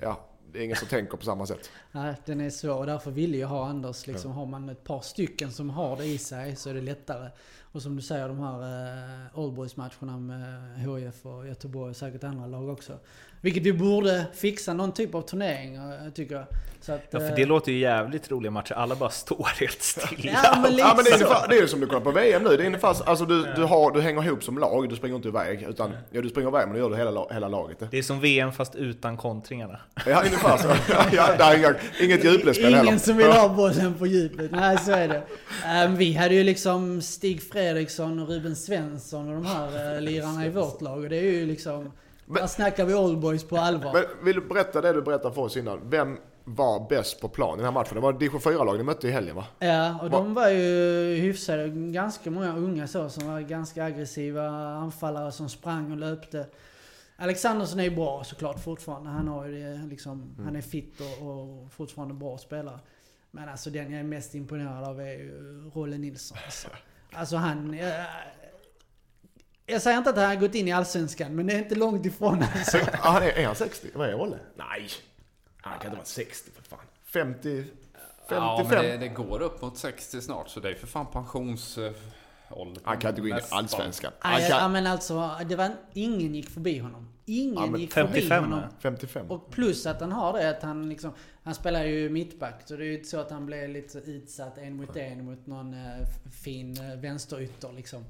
ja, det är ingen som tänker på samma sätt. Nej, den är svår och därför ville jag ha Anders. Liksom, Har man ett par stycken som har det i sig så är det lättare. Och som du säger, de här uh, Allboys-matcherna med HIF och Göteborg och säkert andra lag också. Vilket vi borde fixa någon typ av turnering, eh, tycker jag. Så att, Ja, för eh, det låter ju jävligt roliga matcher. Alla bara står helt stilla. Ja, men lite Ja men det är, så. ungefär, det är ju som du kollar på VM nu. Det är ungefär, alltså du, du, har, du hänger ihop som lag, du springer inte iväg. Utan, ja, du springer iväg men du gör det hela, la- hela laget. Det är som VM fast utan kontringarna. Ja ungefär så. Ja, det är inga, inget djupledsspel heller. Ingen som vill ha bollen på djupet. Nej, så är det. Ehm, vi hade ju liksom Stig Fredriksson och Ruben Svensson och de här uh, lirarna i vårt lag. Och det är ju liksom... Men- där snackar vi Allboys på allvar. Men vill du berätta det du berättade för oss innan? Vem var bäst på plan i den här matchen? Det var division 4-lag ni mötte i helgen va? Ja, och de var ju hyfsade. Ganska många unga så som var ganska aggressiva anfallare som sprang och löpte. Alexandersson är ju bra såklart fortfarande. Han, har ju det, liksom, han är fit och, och fortfarande bra spelare. Men alltså den jag är mest imponerad av är ju Rolle Nilsson. Alltså, *laughs* alltså han... Jag, jag säger inte att han har gått in i Allsvenskan, men det är inte långt ifrån alltså. *laughs* Ja, han är, är han 60? Vad är Olle? Nej! Han kan inte vara 60 för fan. 50? 55? Ja, men det, det går upp mot 60 snart så det är för fan pensionsålder. Han kan inte gå in i. Allsvenskan. Han Nej, ja, kan, men alltså, det var, ingen gick förbi honom. Ingen Ja, gick förbi 55 honom. är. 55? Och plus att han har det att han liksom, han spelar ju mittback. Så det är ju inte så att han blir lite så utsatt en mot en mot någon eh, fin uh, vänsterytter liksom.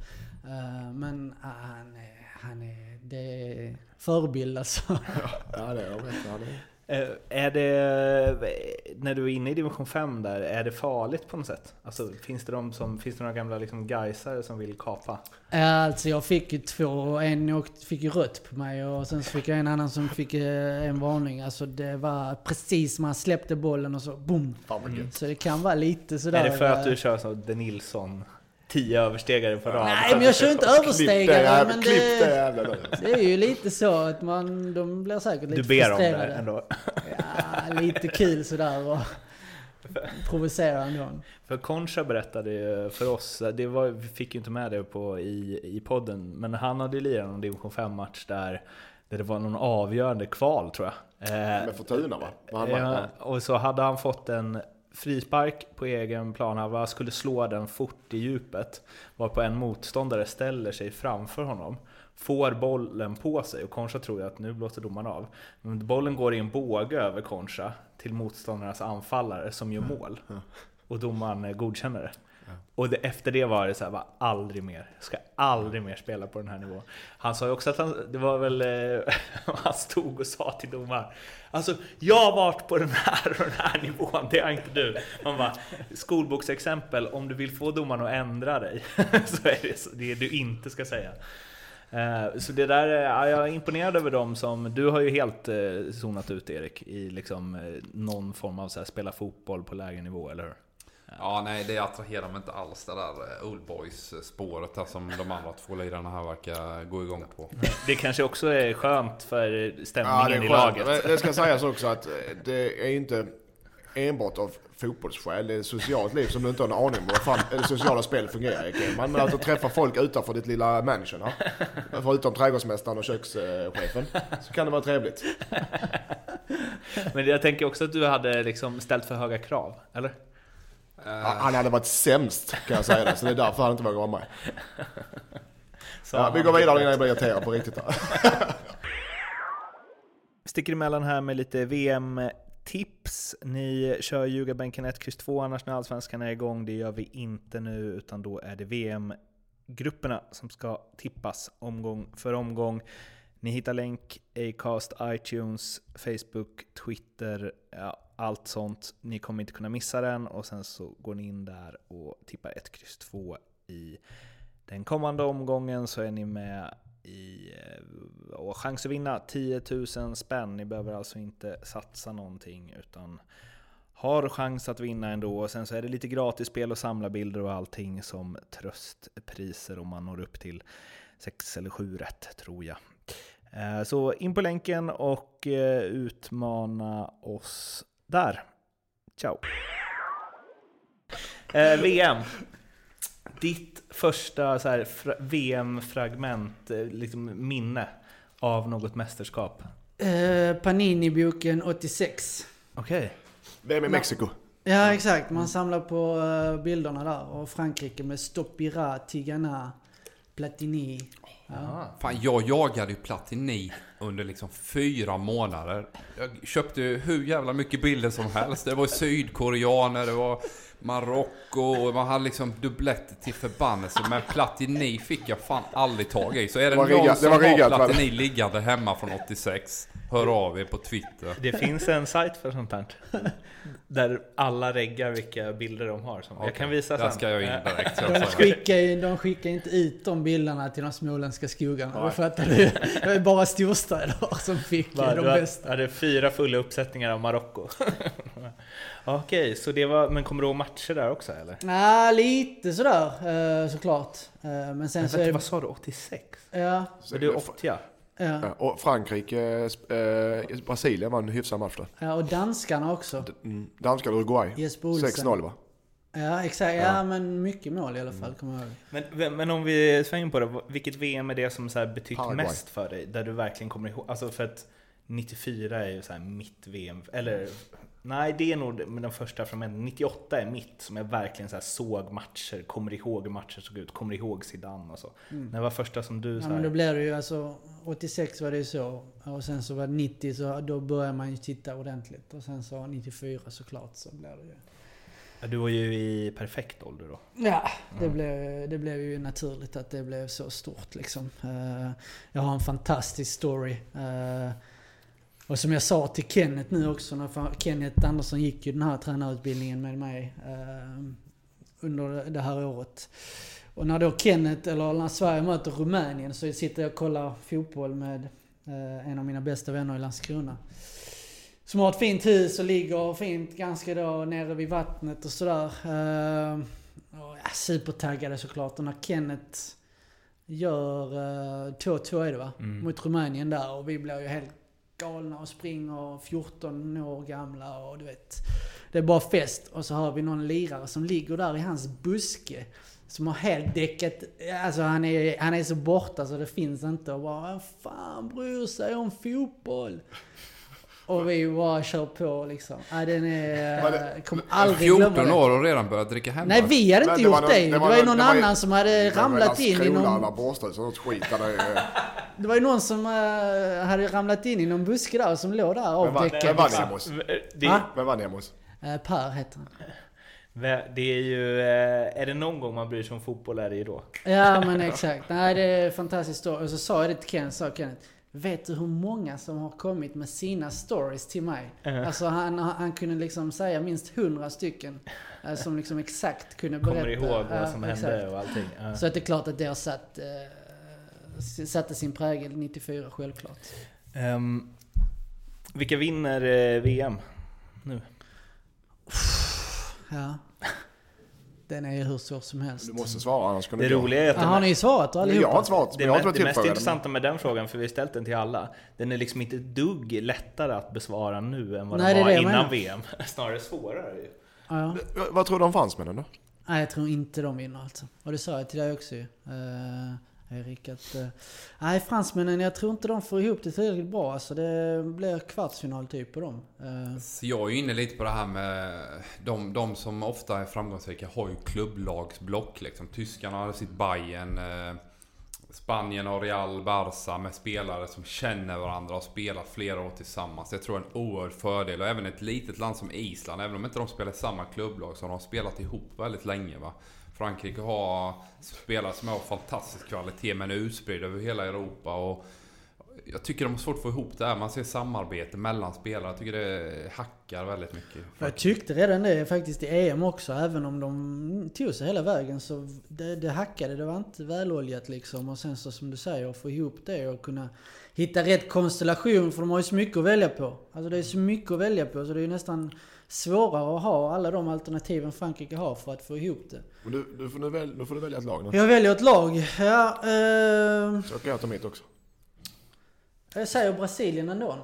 Eh, men ah, han, är- han är, det är förebild alltså. *laughs* Ja det är jag vet. Ja, det är. Eh, Är det, när du är inne i division 5 där, är det farligt på något sätt? Alltså, finns det, de som, finns det några gamla liksom gaisare som vill kapa? Ja, alltså jag fick ju två, och en fick ju rött på mig och sen så fick jag en annan som fick eh, en varning. Alltså det var precis man släppte bollen och så boom. Gött. Så det kan vara lite sådär. Är det för att eh, du kör så De Nilsson? Tio överstegare på rad. Nej, men jag kör inte överstegare. Men det *laughs* det, är ju lite så att man, de blir säkert lite Du ber om det frustrerade. ändå. Ja, lite kul sådär och provocera någon. För Concha berättade ju för oss, det var, vi fick ju inte med det på, i, i podden, men han hade lirat en division 5-match där, där det var någon avgörande kval tror jag. Eh, Med Fortuna va? Var han med? ja, och så hade han fått en frispark på egen planhalva, skulle slå den fort i djupet, varpå en motståndare ställer sig framför honom. Får bollen på sig och Concha tror ju att nu blåser domaren av. Men bollen går i en båge över Concha till motståndarnas anfallare som gör mål. Och domaren eh, godkänner det. Och det, efter det var det så här, bara, aldrig mer. Ska aldrig mer spela på den här nivån. Han sa ju också att han, det var väl, eh, *laughs* han stod och sa till domaren. Alltså, jag har varit på den här och den här nivån, det har inte du. Man bara, skolboksexempel, om du vill få domaren att ändra dig, *laughs* så är det så- det du inte ska säga. Eh, Så det där, eh, ja, jag är imponerad över dem som, du har ju helt eh, zonat ut Erik i liksom eh, någon form av så här, spela fotboll på lägre nivå, eller hur? Ja, nej det attraherar mig inte alls det där eh, Old Boys-spåret där som de andra två lirarna här verkar gå igång på. Det kanske också är skönt för Ja, det stämningen är i laget. Det ska sägas också att eh, det är inte enbart av fotbollsskäl. Det är ett socialt liv som du inte har en aning om hur fan det sociala spelet fungerar i Ekman. Men att träffa folk utanför ditt lilla mansion här. Förutom trädgårdsmästaren och kökschefen. Så kan det vara trevligt. Men jag tänker också att du hade liksom ställt för höga krav, eller? Han hade varit sämst kan jag säga det. Så det är därför han inte vågar vara med. Ja, vi går vidare innan jag blir irriterad på riktigt. *laughs* Sticker emellan här med lite VM-tips. Ni kör Ljugarbänken 1, X 2 annars när Allsvenskan är igång. Det gör vi inte nu, utan då är det VM-grupperna som ska tippas omgång för omgång. Ni hittar länk, Acast, iTunes, Facebook, Twitter, ja, allt sånt. Ni kommer inte kunna missa den och sen så går ni in där och tippar 1, X 2 i den kommande omgången så är ni med i eh, och chans att vinna 10 000 spänn. Ni behöver alltså inte satsa någonting utan har chans att vinna ändå. Och sen så är det lite gratis spel och samla bilder och allting som tröstpriser om man når upp till 6 eller 7 rätt tror jag. Eh, så in på länken och eh, utmana oss där. Ciao! Eh, VM. Ditt första så här, fra- VM-fragment, eh, liksom minne av något mästerskap? Eh, Panini-boken 86. Okej. Vem är Mexiko? Ja exakt, man samlar på eh, bilderna där. Och Frankrike med Stopira, Tigana, Platini. Aha. Fan, jag jagade ju Platini under liksom fyra månader. Jag köpte ju hur jävla mycket bilder som helst. Det var sydkoreaner, det var Marocko och man hade liksom dubbletter till förbannelse. Men Platini fick jag fan aldrig tag i. Så är det, Det var någon som var har riggat? Platini liggande hemma från 86, hör av er på Twitter. Det finns en sajt för sånt här. Där alla reggar vilka bilder de har. Som Jag kan visa Där sen. ska jag in direkt. så att De skickar, ju, de skickar inte ut de bilderna till de småländska skogarna. Då fattar du? Det är bara storstäder som fick Va, de du bästa. hade fyra fulla uppsättningar av Marocko. Okej, så det var, men kommer du ihåg matcher där också eller? Nej, lite sådär eh, såklart. Eh, Men sen Men så vänta, är vad det... sa du? 86? Ja, Så du är 80? ja. Ja, och Frankrike, eh, Brasilien var en hyfsad match där. ja, och danskarna också. Mm. Danskar Uruguay. Jesper Olsen. 6-0 va? Ja, exakt. Ja, men mycket mål i alla fall, kommer jag ihåg. Men, men om vi svänger på det, vilket VM är det som så här betytt Paraguay. mest för dig? Där du verkligen kommer ihåg, alltså för att 94 är ju så här mitt VM, eller nej det är nog den första från 98 är mitt som jag verkligen så här såg matcher, kommer ihåg hur matcher såg ut, kommer ihåg Zidane och så. Det var första som du Ja, så men då här, blev det ju alltså... 86 var det ju så. Och sen så var det 90 så då började man ju titta ordentligt. Och sen så 94 såklart så blev det ju... ja, du var ju i perfekt ålder då. Ja, det, blev, det blev ju naturligt att det blev så stort liksom. Eh, jag har en fantastisk story. Eh, och som jag sa till Kenneth nu också, när Kenneth Andersson gick ju den här tränarutbildningen med mig eh, under det här året. Och när då Kenneth, eller när Sverige möter Rumänien så sitter jag och kollar fotboll med eh, en av mina bästa vänner i Landskrona. Som har ett fint hus och ligger fint ganska då nere vid vattnet och sådär. Eh, och, ja, supertaggade såklart. Och när Kenneth gör eh, 2-2 är det va? Mm. Mot Rumänien där. Och vi blir ju helt galna och springer 14 år gamla och du vet. Det är bara fest. Och så har vi någon lirare som ligger där i hans buske. Som har helt däckat, alltså han är, han är så borta så det finns inte. Och bara, fan bryr sig om fotboll? Och vi bara kör på liksom. Ja, den är... Var det- kommer aldrig glömma 14 det. år och redan börjat dricka hemma. Nej vi hade inte var gjort någon- det. det Det var var ju någon- någon det var ju- annan som hade ramlat in i någon... *laughs* det var ju någon som eh, hade ramlat in i någon buske där som låg där avdäckad. men vad liksom. Nemos? Det, Va? Vem var Nemos? Eh, Per heter han. *laughs* det är ju... eh, Är det någon gång man bryr sig om fotboll är det ju då. Ja men *laughs* exakt. Nej det är fantastiskt. Och så sa jag det till Ken, sa Kenneth. Vet du hur många som har kommit med sina stories till mig? Mhm. Alltså han, han kunde liksom säga minst hundra stycken. eh, Som liksom exakt kunde berätta. Kommer ihåg vad som exakt. hände och allting. Ja. Så att det är klart att det har satt, eh, satte sin prägel 94 självklart. Ehm, vilka vinner VM nu? Ja. Den är ju hur svår som helst. Du måste svara annars kan du Det roliga är att den har ni svarat då Jag har allihopa? inte svarat, men Det, jag har me- inte det mest intressanta med den frågan, för vi har ställt den till alla, den är liksom inte ett dugg lättare att besvara nu än vad Nej, den var det innan menar. VM. *laughs* Snarare svårare ju. Ja. Men, Vad tror du om fransmännen då? Nej, jag tror inte de vinner alltså. Och det sa jag till dig också ju. Erik att... eh, nej, fransmännen, jag tror inte de får ihop det tillräckligt bra. Alltså det blir kvartsfinal typ på dem. Eh, Så jag är ju inne lite på det här med de, de som ofta är framgångsrika har ju klubblagsblock liksom. Tyskarna har sitt Bayern eh, Spanien har Real, Barca med spelare som känner varandra och spelar flera år tillsammans. Jag tror jag är en oerhörd fördel. Och även ett litet land som Island, även om inte de spelar i samma klubblag så har de spelat ihop väldigt länge. Va? Frankrike har spelare som har fantastisk kvalitet men är utspridd över hela Europa. Och jag tycker de har svårt att få ihop det här. Man ser samarbete mellan spelare. Jag tycker det hackar väldigt mycket. jag tyckte redan det faktiskt i EM också. Även om de tog sig hela vägen så det, det hackade. Det var inte väloljat liksom. Och sen så som du säger, få ihop det och kunna hitta rätt konstellation. För de har ju så mycket att välja på. Alltså det är så mycket att välja på så det är ju nästan svårare att ha alla de alternativen Frankrike har för att få ihop det. Men Du, du, får nu, väl, nu får du välja ett lag nu. Jag väljer ett lag. Ja, eh, Så kan jag ta mitt också. jag säger Brasilien ändå.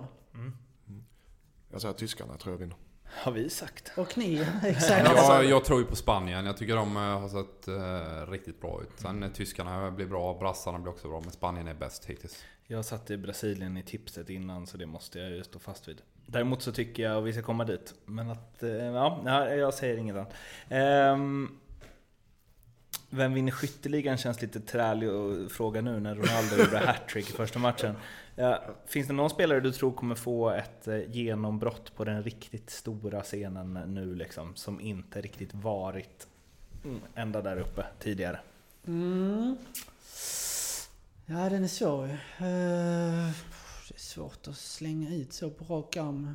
Jag säger tyskarna tror jag vinner. Har vi sagt. Och ni, *laughs* exakt. Jag, jag tror ju på Spanien. Jag tycker de eh, har sett eh, riktigt bra ut. Sen eh, tyskarna blir bra, brassarna blir också bra. Men Spanien är bäst hittills. Jag satte Brasilien i tipset innan så det måste jag ju stå fast vid. Däremot så tycker jag att vi ska komma dit. Men att, eh, ja, jag säger inget annat. Ehm, vem vinner skytteligan känns lite trälig att fråga nu när Ronaldo gjorde hattrick i första matchen. Ja, finns det någon spelare du tror kommer få ett eh, genombrott på den riktigt stora scenen nu liksom? Som inte riktigt varit mm, ända där uppe tidigare? Mm. Ja, den är svår ju. Eh, Det är svårt att slänga ut så på rak arm.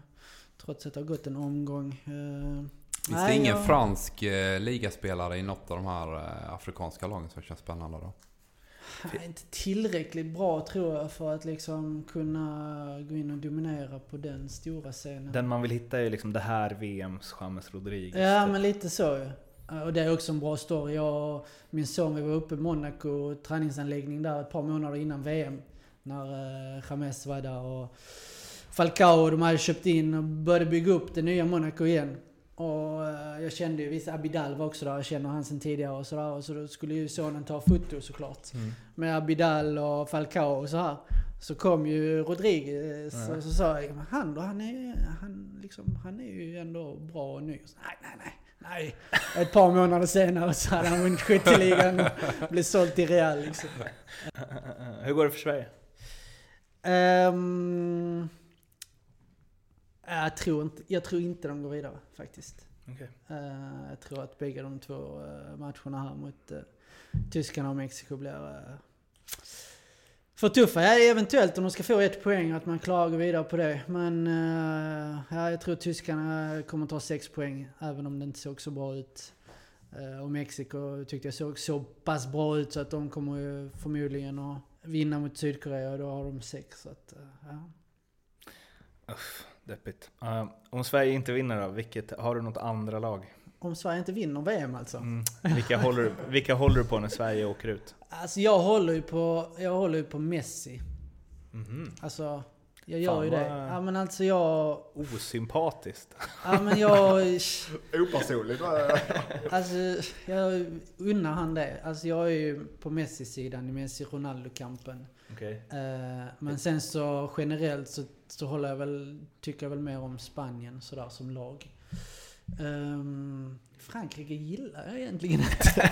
Trots att det har gått en omgång. Eh, Finns nej, det ingen jag- fransk ligaspelare i något av de här afrikanska lagen som känns spännande då? Han är inte tillräckligt bra tror jag för att liksom kunna gå in och dominera på den stora scenen. Den man vill hitta är ju liksom det här VMs James Rodriguez. Ja typ. men lite så ju. Eh, Och det är också en bra story. Jag och min son vi var uppe i Monaco, träningsanläggning där ett par månader innan VM. När uh, James var där och Falcao och de hade köpt in och började bygga upp det nya Monaco igen. Och eh, jag kände ju, visst Abidal var också där, jag känner han sen tidigare och sådär. Och så då skulle ju sonen ta foto såklart. Mm. Med Abidal och Falcao och så här. Så kom ju Rodriguez Ja. och så sa jag, han då, han är, han, liksom, han är ju ändå bra och ny. Och så, nej, nej, nej. Nej, ett par månader senare så hade han vunnit skytteligan och blev såld till Real liksom. *laughs* Hur går det för Sverige? Ehm, jag, tror inte, jag tror inte de går vidare faktiskt. Okej. Eh, jag tror att bägge de två eh, matcherna här mot tyskarna och Mexiko blir för tuffa. Ja, eventuellt om de ska få ett poäng att man klarar att gå vidare på det. Men eh, ja, jag tror tyskarna kommer ta sex poäng även om det inte såg så bra ut. Eh, och Mexiko tyckte jag såg så pass bra ut så att de kommer förmodligen att vinna mot Sydkorea och då har de sex. Så att, eh, ja. Deppigt. Eh, om Sverige inte vinner då, vilket, har du något andra lag? om Sverige inte vinner VM alltså. Mm. Vilka, håller, du- vilka håller du på när Sverige åker ut? Alltså jag håller ju på, jag håller på Messi. Mhm. Alltså, jag gör Fan, ju det. Ja men alltså jag... Osympatiskt. Ja men jag... *laughs* Opersonligt. Alltså jag unnar han det. Alltså jag är ju på Messi-sidan i Messi-Ronaldo-kampen. Okej. Eh, Men sen så generellt så, så håller jag väl, tycker jag väl mer om Spanien sådär som lag. Ehm, Frankrike gillar jag egentligen inte.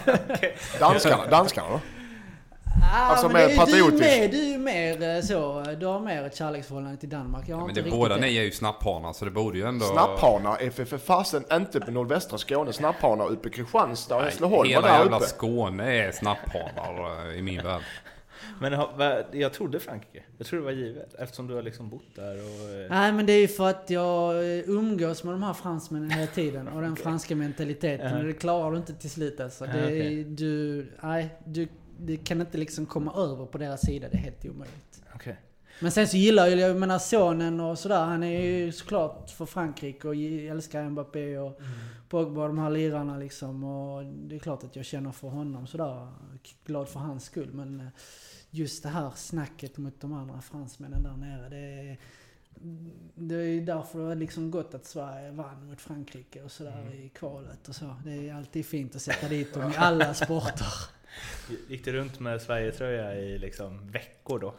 *laughs* Danskarna, danskarna då? Ah, Alltså men mer det är- du, är patriotiskt. mer, du är ju mer eh, så, du har mer ett kärleksförhållande till Danmark. Jag har Men inte det, båda ni är ju snapphanar så det borde ju ändå... Snapphanar är för, för fasen inte på nordvästra Skåne. Snapphanar uppe i Kristianstad och Nej, Hässleholm Hela där jävla uppe. Skåne är snapphanar eh, i min värld. *laughs* Men jag trodde Frankrike. Jag trodde det var givet. Eftersom du har liksom bott där och... eh, Nej men det är ju för att jag umgås med de här fransmännen hela tiden och den *laughs* franska mentaliteten. Ja. Och det klarar du inte till slut alltså. Ja, Det, är- du, nej, du, du kan inte liksom komma över på deras sida. Det är helt omöjligt. Okej. Men sen så gillar jag, jag menar sonen och sådär. Han är ju såklart för Frankrike och älskar Mbappé och Pogba och de här lirarna liksom. Och det är klart att jag känner för honom sådär. Glad för hans skull. Men eh, just det här snacket mot de andra fransmännen där nere. Det är, det är ju därför det har liksom gått att Sverige vann mot Frankrike och sådär i kvalet och så. Det är alltid fint att sätta dit dem i alla sporter. *laughs* Gick du runt med Sverigetröja i liksom veckor då?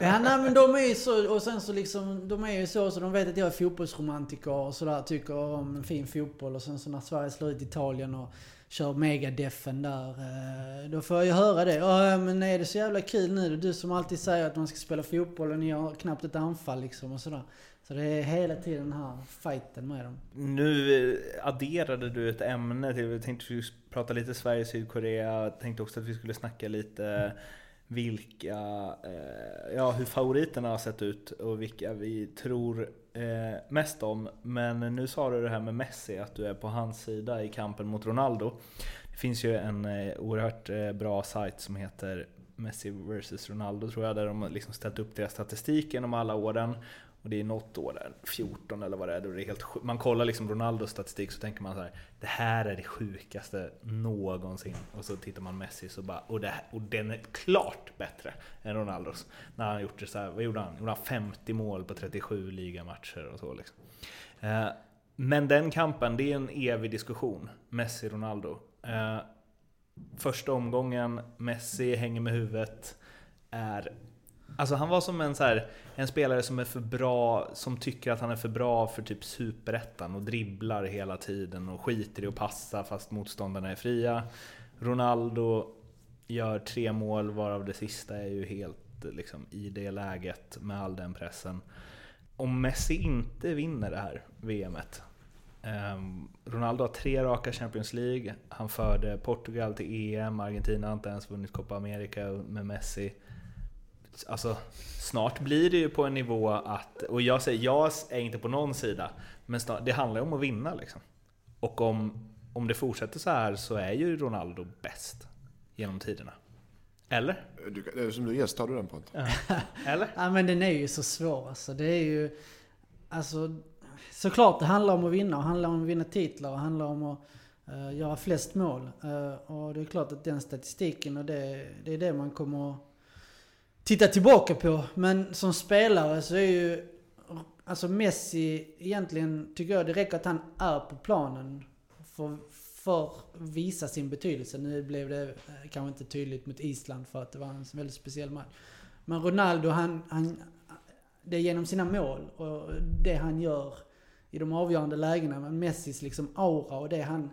Ja, nej men de är ju så, och sen så liksom, de är ju så, så de vet att jag är fotbollsromantiker och sådär, tycker om fin fotboll. Och sen så när Sverige slår ut Italien och kör megadeffen där, eh, då får jag ju höra det. Ja, men är det så jävla kul nu? Du som alltid säger att man ska spela fotboll och ni har knappt ett anfall liksom och sådär. Så det är hela tiden den här fighten med dem. Nu eh, adderade du ett ämne till, vi tänkte skulle prata lite Sverige, Sydkorea, tänkte också att vi skulle snacka lite vilka, eh, ja hur favoriterna har sett ut och vilka vi tror eh, mest om. Men nu sa du det här med Messi, att du är på hans sida i kampen mot Ronaldo. Det finns ju en eh, oerhört eh, bra sajt som heter Messi vs Ronaldo tror jag, där de har liksom ställt upp deras statistik genom alla åren. Och det är något år där, 14 eller vad det är, då det är helt sjuk- Man kollar liksom Ronaldos statistik så tänker man så här, det här är det sjukaste någonsin. Och så tittar man Messi så bara, och, det, här- och den är klart bättre än Ronaldos. När han gjort det så här, vad gjorde han? Gjorde han 50 mål på 37 ligamatcher och så liksom. Eh, men den kampen, det är en evig diskussion. Messi-Ronaldo. Eh, första omgången, Messi hänger med huvudet. Är Alltså han var som en, så här, en spelare som är för bra, som tycker att han är för bra för typ superettan och dribblar hela tiden och skiter i att passa fast motståndarna är fria. Ronaldo gör tre mål varav det sista är ju helt liksom, i det läget med all den pressen. Om Messi inte vinner det här VMet Ehm, Ronaldo har tre raka Champions League. Han förde Portugal till EM. Argentina har inte ens vunnit Copa America med Messi. Alltså, snart blir det ju på en nivå att... Och jag säger, jag är inte på någon sida. Men snart, det handlar ju om att vinna liksom. Och om, om det fortsätter så här så är ju Ronaldo bäst genom tiderna. Eller? Du, det är som du gäst tar du den på inte. *laughs* Eller? Ja men den är ju så svår alltså. Det är ju... Alltså... Såklart det handlar om att vinna. Det handlar om att vinna titlar. Det handlar om att eh, göra flest mål. Eh, och det är klart att den statistiken och det, det är det man kommer att titta tillbaka på. Men som spelare så är ju... Alltså Messi egentligen tycker jag det räcker att han är på planen. För, för att visa sin betydelse. Nu blev det eh, kanske inte tydligt mot Island för att det var en väldigt speciell match. Men Ronaldo, han, han, det är genom sina mål och det han gör i de avgörande lägena. Men Messis liksom aura och det han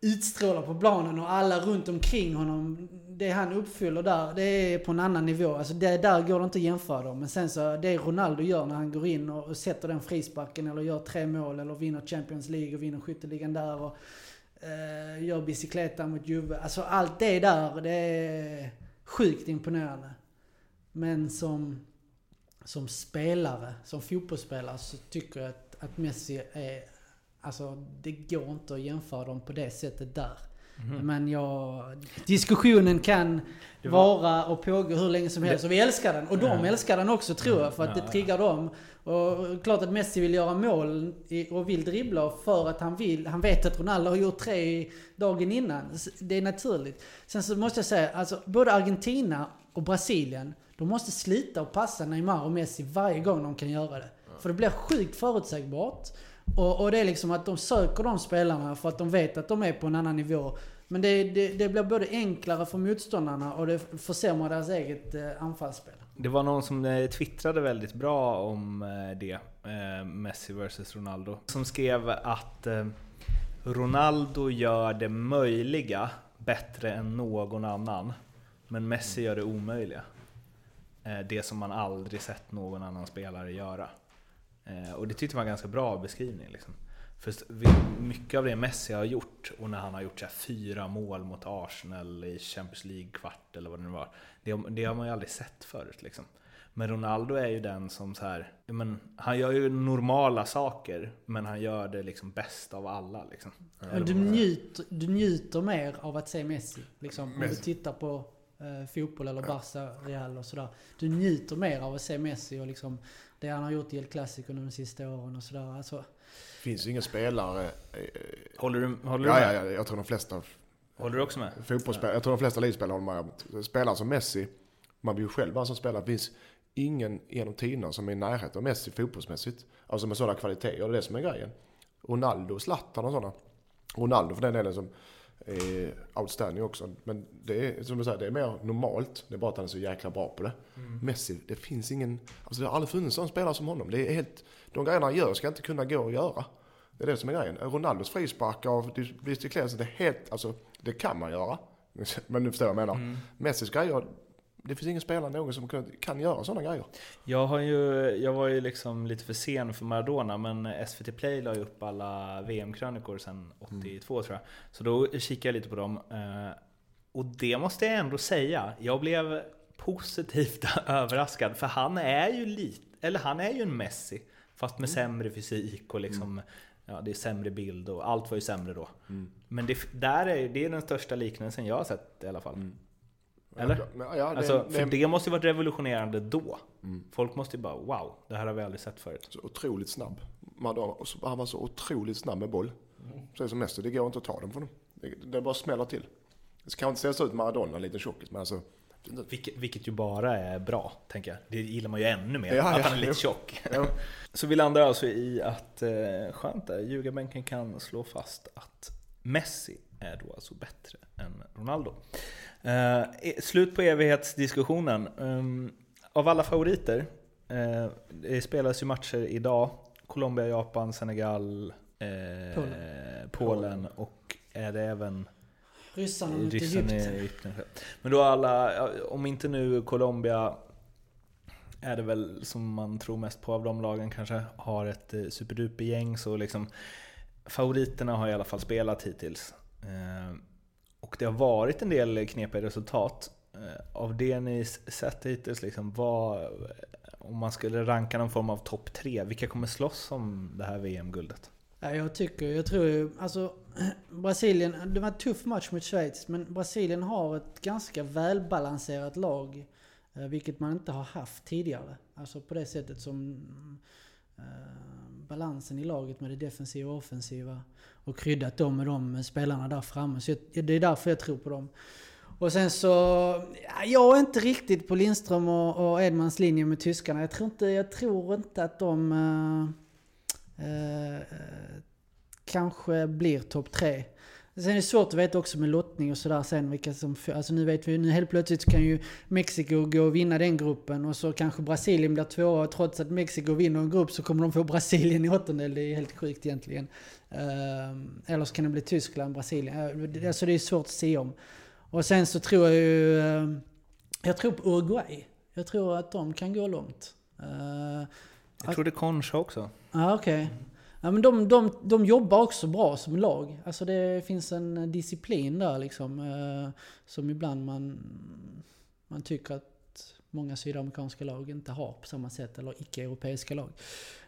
utstrålar på planen och alla runt omkring honom. Det han uppfyller där, det är på en annan nivå. Alltså det, där går det inte att jämföra dem. Men sen så, det Ronaldo gör när han går in och, och sätter den frisparken eller gör tre mål eller vinner Champions League och vinner skytteligan där och eh, gör bicykleta mot Juve. Alltså allt det där, det är sjukt imponerande. Men som, som spelare, som fotbollsspelare så tycker jag att, att Messi är... Alltså det går inte att jämföra dem på det sättet där. Men jag, diskussionen kan vara och pågå hur länge som helst. Och vi älskar den. Och de älskar den också tror jag. För att det triggar dem. Och klart att Messi vill göra mål och vill dribbla för att han vill. Han vet att Ronaldo har gjort tre dagen innan. Det är naturligt. Sen så måste jag säga, alltså både Argentina och Brasilien. De måste slita och passa Neymar och Messi varje gång de kan göra det. För det blir sjukt förutsägbart. Och, och det är liksom att de söker de spelarna för att de vet att de är på en annan nivå. Men det, det, det blir både enklare för motståndarna och det försämrar deras eget eh, anfallsspel. Det var någon som eh, twittrade väldigt bra om eh, det, Messi vs Ronaldo. Som skrev att Ronaldo gör det möjliga bättre än någon annan. Men Messi gör det omöjliga. Det som man aldrig sett någon annan spelare göra. Eh, Och det tyckte jag var en ganska bra beskrivning. Liksom. För mycket av det Messi har gjort, och när han har gjort så här fyra mål mot Arsenal i Champions League-kvart eller vad det nu var. Det, det har man ju aldrig sett förut. Liksom. Men Ronaldo är ju den som så här, men, han gör ju normala saker, men han gör det liksom bäst av alla. Liksom. Men du, njuter, du njuter mer av att se Messi. Liksom, om du tittar på eh, fotboll eller Barca, Real och sådär. Du njuter mer av att se Messi och liksom det han har gjort i El Clasico de sista åren och sådär. Alltså, finns ingen spelare... eh, Håller du, håller du Ja, med? ja, ja, jag tror de flesta Håller du också med? fotbollsspelare, jag tror de flesta elitspelare håller med. Spelare som Messi, man vill ju själv vara som spelare. Det finns ingen genom tiderna som är i närheten av Messi fotbollsmässigt. Alltså med sådana kvaliteter, och det är det som är grejen. Ronaldo, Zlatan och sådana. Ronaldo för den delen som är outstanding också. Men det är som du säger, det är mer normalt. Det är bara att han är så jäkla bra på det. Messi, det finns ingen... Alltså det har aldrig funnits en spelare som honom. Det är helt... De grejerna han gör ska inte kunna gå att göra. Det är det som är grejen. Ronaldos frisparkar och disciplineras, det är helt... Alltså, det kan man göra. *laughs* Men nu förstår jag vad jag menar. Messis grejer, det finns ingen spelare någon som kan, kan göra sådana grejer. Jag, har ju, jag var ju liksom lite för sen för Maradona, men SVT Play la ju upp alla VM-krönikor sedan 82 tror jag. Så då kikade jag lite på dem. eh, Och det måste jag ändå säga, jag blev positivt *laughs* överraskad. För han är ju lite, eller han är ju en Messi. Fast med sämre fysik och liksom, ja det är sämre bild och allt var ju sämre då. Men det, där är, det är den största liknelsen jag har sett i alla fall. Eller? Men, ja, det, Alltså, det för är det måste ju varit revolutionerande då. Folk måste ju bara wow, det här har vi aldrig sett förut. så otroligt snabb. Maradona, han var så otroligt snabb med boll. Så det är som Messi, det går inte att ta den från honom. Det, det bara smäller till. Det kan inte se ut Maradona, en liten tjockis, men alltså... Vilket, vilket ju bara är bra, tänker jag. Det gillar man ju ännu mer, Ja, att ja, han är lite jo. tjock. Ja. *laughs* Så vi landar alltså i att, eh, skönt där, ljugarbänken kan slå fast att Messi är då alltså bättre än Ronaldo. Eh, slut på evighetsdiskussionen. Um, av alla favoriter, eh, det spelas ju matcher idag. Colombia, Japan, Senegal, eh, Polen. Polen och är det även ryssarna mot Egypten. Men då alla, om inte nu Colombia är det väl som man tror mest på av de lagen kanske, har ett eh, superduper-gäng så liksom favoriterna har i alla fall spelat hittills. Och det har varit en del knepiga resultat. Eh, av det ni sett hittills, liksom, vad, eh, om man skulle ranka någon form av topp tre, vilka kommer slåss om det här VM-guldet? Jag tycker, jag tror ju, alltså *clears throat* Brasilien, det var en tuff match mot Schweiz, men Brasilien har ett ganska välbalanserat lag. Eh, vilket man inte har haft tidigare. Alltså på det sättet som eh, balansen i laget med det defensiva och offensiva. Och kryddat dem med de spelarna där framme. Så jag, det är därför jag tror på dem. Och sen så, jag är inte riktigt på Lindström och, och Edmans linje med tyskarna. Jag tror inte, jag tror inte att de eh, eh, kanske blir topp tre. Sen är det svårt att veta också med lottning och sådär sen vilka som... Alltså nu vet vi nu helt plötsligt kan ju Mexiko gå och vinna den gruppen och så kanske Brasilien blir tvåa och trots att Mexiko vinner en grupp så kommer de få Brasilien i åttondel. Det är helt sjukt egentligen. Ehm, eller så kan det bli Tyskland, Brasilien. Eh, Alltså det är svårt att se om. Och sen så tror jag ju... eh, Jag tror på Uruguay. Jag tror att de kan gå långt. Eh, Jag tror det är Concha också. Ja, okej. Ja, men de, de, de jobbar också bra som lag. Alltså det finns en disciplin där liksom. Eh, som ibland man, man tycker att många sydamerikanska lag inte har på samma sätt. Eller icke-europeiska lag.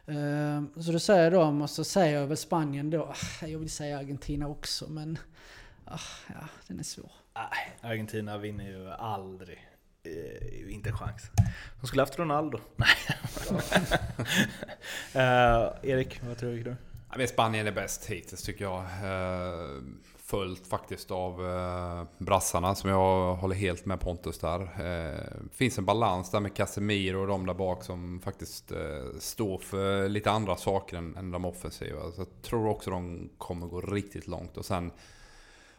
Eh, så då säger jag dem och så säger jag väl Spanien då. Ah, jag vill säga Argentina också men... Ah, ja, den är svår. Nej, Argentina vinner ju aldrig. Eh, inte en chans. De skulle haft Ronaldo. *laughs* Nej. Eh, Erik, vad tror du? Ja, men Spanien är bäst hittills tycker jag. Eh, följt faktiskt av eh, brassarna som jag håller helt med Pontus där. Eh, finns en balans där med Casemiro och de där bak som faktiskt eh, står för lite andra saker än, än de offensiva. Så jag tror också de kommer gå riktigt långt. Och sen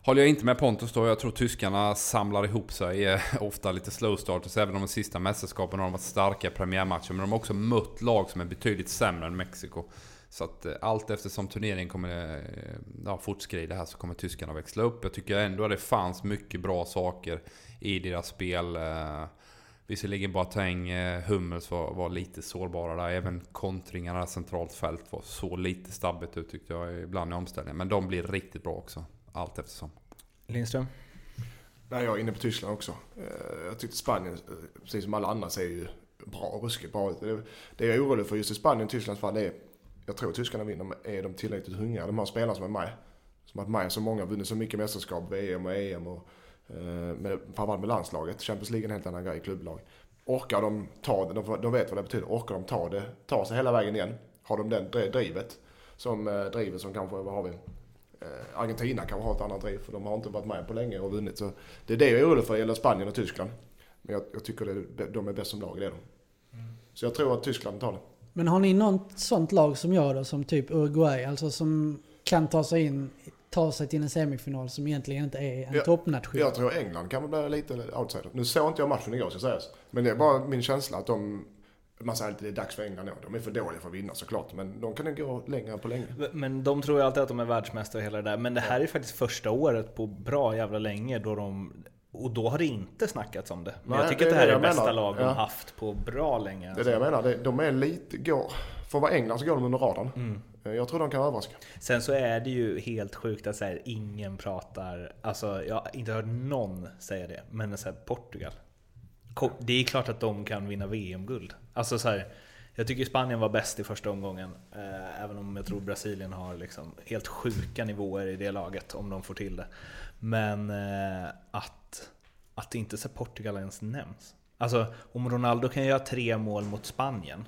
håller jag inte med Pontus då. Jag tror tyskarna samlar ihop sig. Eh, *laughs* ofta lite slow starters. Även om de sista mästerskapen har de varit starka i premiärmatcher. Men de har också mött lag som är betydligt sämre än Mexiko. Så att eh, allt eftersom turneringen kommer eh, ja, fortskrida här så kommer tyskarna växla upp. Jag tycker ändå att det fanns mycket bra saker i deras spel. Visserligen Boateng, Hummels var, var lite sårbara där. Även kontringarna centralt fält var så lite stabbigt ut tyckte jag ibland i omställningen. Men de blir riktigt bra också. Allt eftersom. Lindström? Nej, jag är inne på Tyskland också. Jag tyckte Spanien, precis som alla andra, ser ju bra, ruskigt bra ut. Det jag är orolig för just i Spanien och Tysklands fall är jag tror tyskarna vinner, men är de tillräckligt hungriga? De har spelare som är med. Som att med så många vunnit så mycket mästerskap, VM och EM och eh, med, framförallt med landslaget. Champions League är en helt annan grej, klubblag. Orkar de ta det, de, de vet vad det betyder, orkar de ta det, ta sig hela vägen igen? Har de den drivet? Som eh, driver som kanske, vad har vi? Eh, Argentina kanske har ett annat driv, för de har inte varit med på länge och vunnit. Så det är det jag är orolig för, gäller Spanien och Tyskland. Men jag, jag tycker det, de är bäst som lag, det är de. Mm. Så jag tror att Tyskland tar det. Men har ni något sånt lag som jag då, som typ Uruguay, alltså som kan ta sig in, ta sig till en semifinal som egentligen inte är en jag, toppnation? Jag tror England kan bli lite outsider. Nu såg inte jag matchen igår ska sägas. Men det är bara min känsla att de man säger alltid att det är dags för England nu. De är för dåliga för att vinna såklart, men de kan gå längre på länge. Men de tror ju alltid att de är världsmästare och hela det där. Men det här är faktiskt första året på bra jävla länge då de och då har det inte snackats om det. Men Nej, jag tycker det att det här är det bästa menar. lag de ja. haft på bra länge. Alltså. Det är det jag alltså. menar. De är lite, går, för att vara England så går de under radarn. Mm. Eh, jag tror de kan överraska. Sen så är det ju helt sjukt att så här, ingen pratar, alltså jag har inte hört någon säga det, men så här, Portugal. Det är klart att de kan vinna VM-guld. Alltså så här, jag tycker Spanien var bäst i första omgången, eh, även om jag tror Brasilien har liksom helt sjuka nivåer i det laget om de får till det. Men eh, att, att inte så Portugal ens nämns. Alltså om Ronaldo kan göra tre mål mot Spanien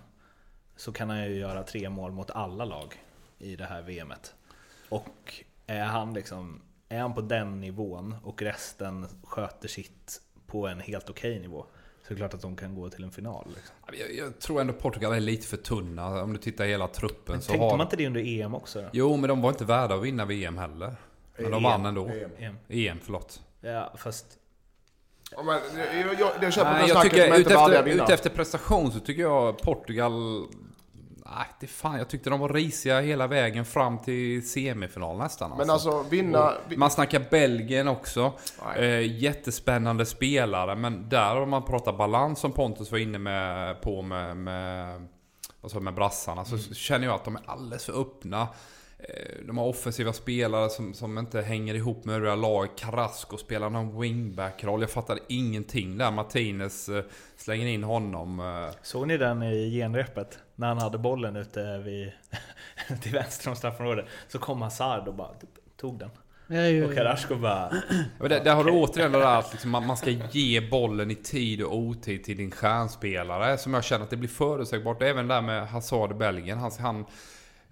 så kan han ju göra tre mål mot alla lag i det här VMet. Och är han liksom är han på den nivån och resten sköter sitt på en helt okej okay nivå så är det klart att de kan gå till en final. Liksom. Jag, jag, tror ändå Portugal är lite för tunna. Om du tittar hela truppen men så tänkte har... man inte det under EM också? Då? Jo, men de var inte värda att vinna VM heller. Men de vann ändå. EM. EM, EM förlåt. Ja, fast... Ja, men, jag, jag, jag köper Nej, jag tycker, utefter, utefter prestation så tycker jag Portugal Nej, det fan, jag tyckte de var risiga hela vägen fram till semifinal nästan. Men alltså, alltså vinna... Man snackar Belgien också. Eh, jättespännande spelare, men där om man pratar balans som Pontus var inne med, på med, med, alltså med brassarna, så mm. känner jag att de är alldeles för öppna. Eh, de har offensiva spelare som, som inte hänger ihop med övriga lag. Carrasco spelar någon wingback-roll. Jag fattar ingenting där. Martinez eh, slänger in honom. Eh. Såg ni den i genrepet? När han hade bollen ute vid, *laughs* till vänster om straffområdet. Så kom Hazard och bara tog den. Och Carrasco bara... *clears throat* Men där, där har du återigen det där att liksom man, man ska ge bollen i tid och otid till din stjärnspelare. Som jag känner att det blir förutsägbart. Även där med Hazard i Belgien. Han, han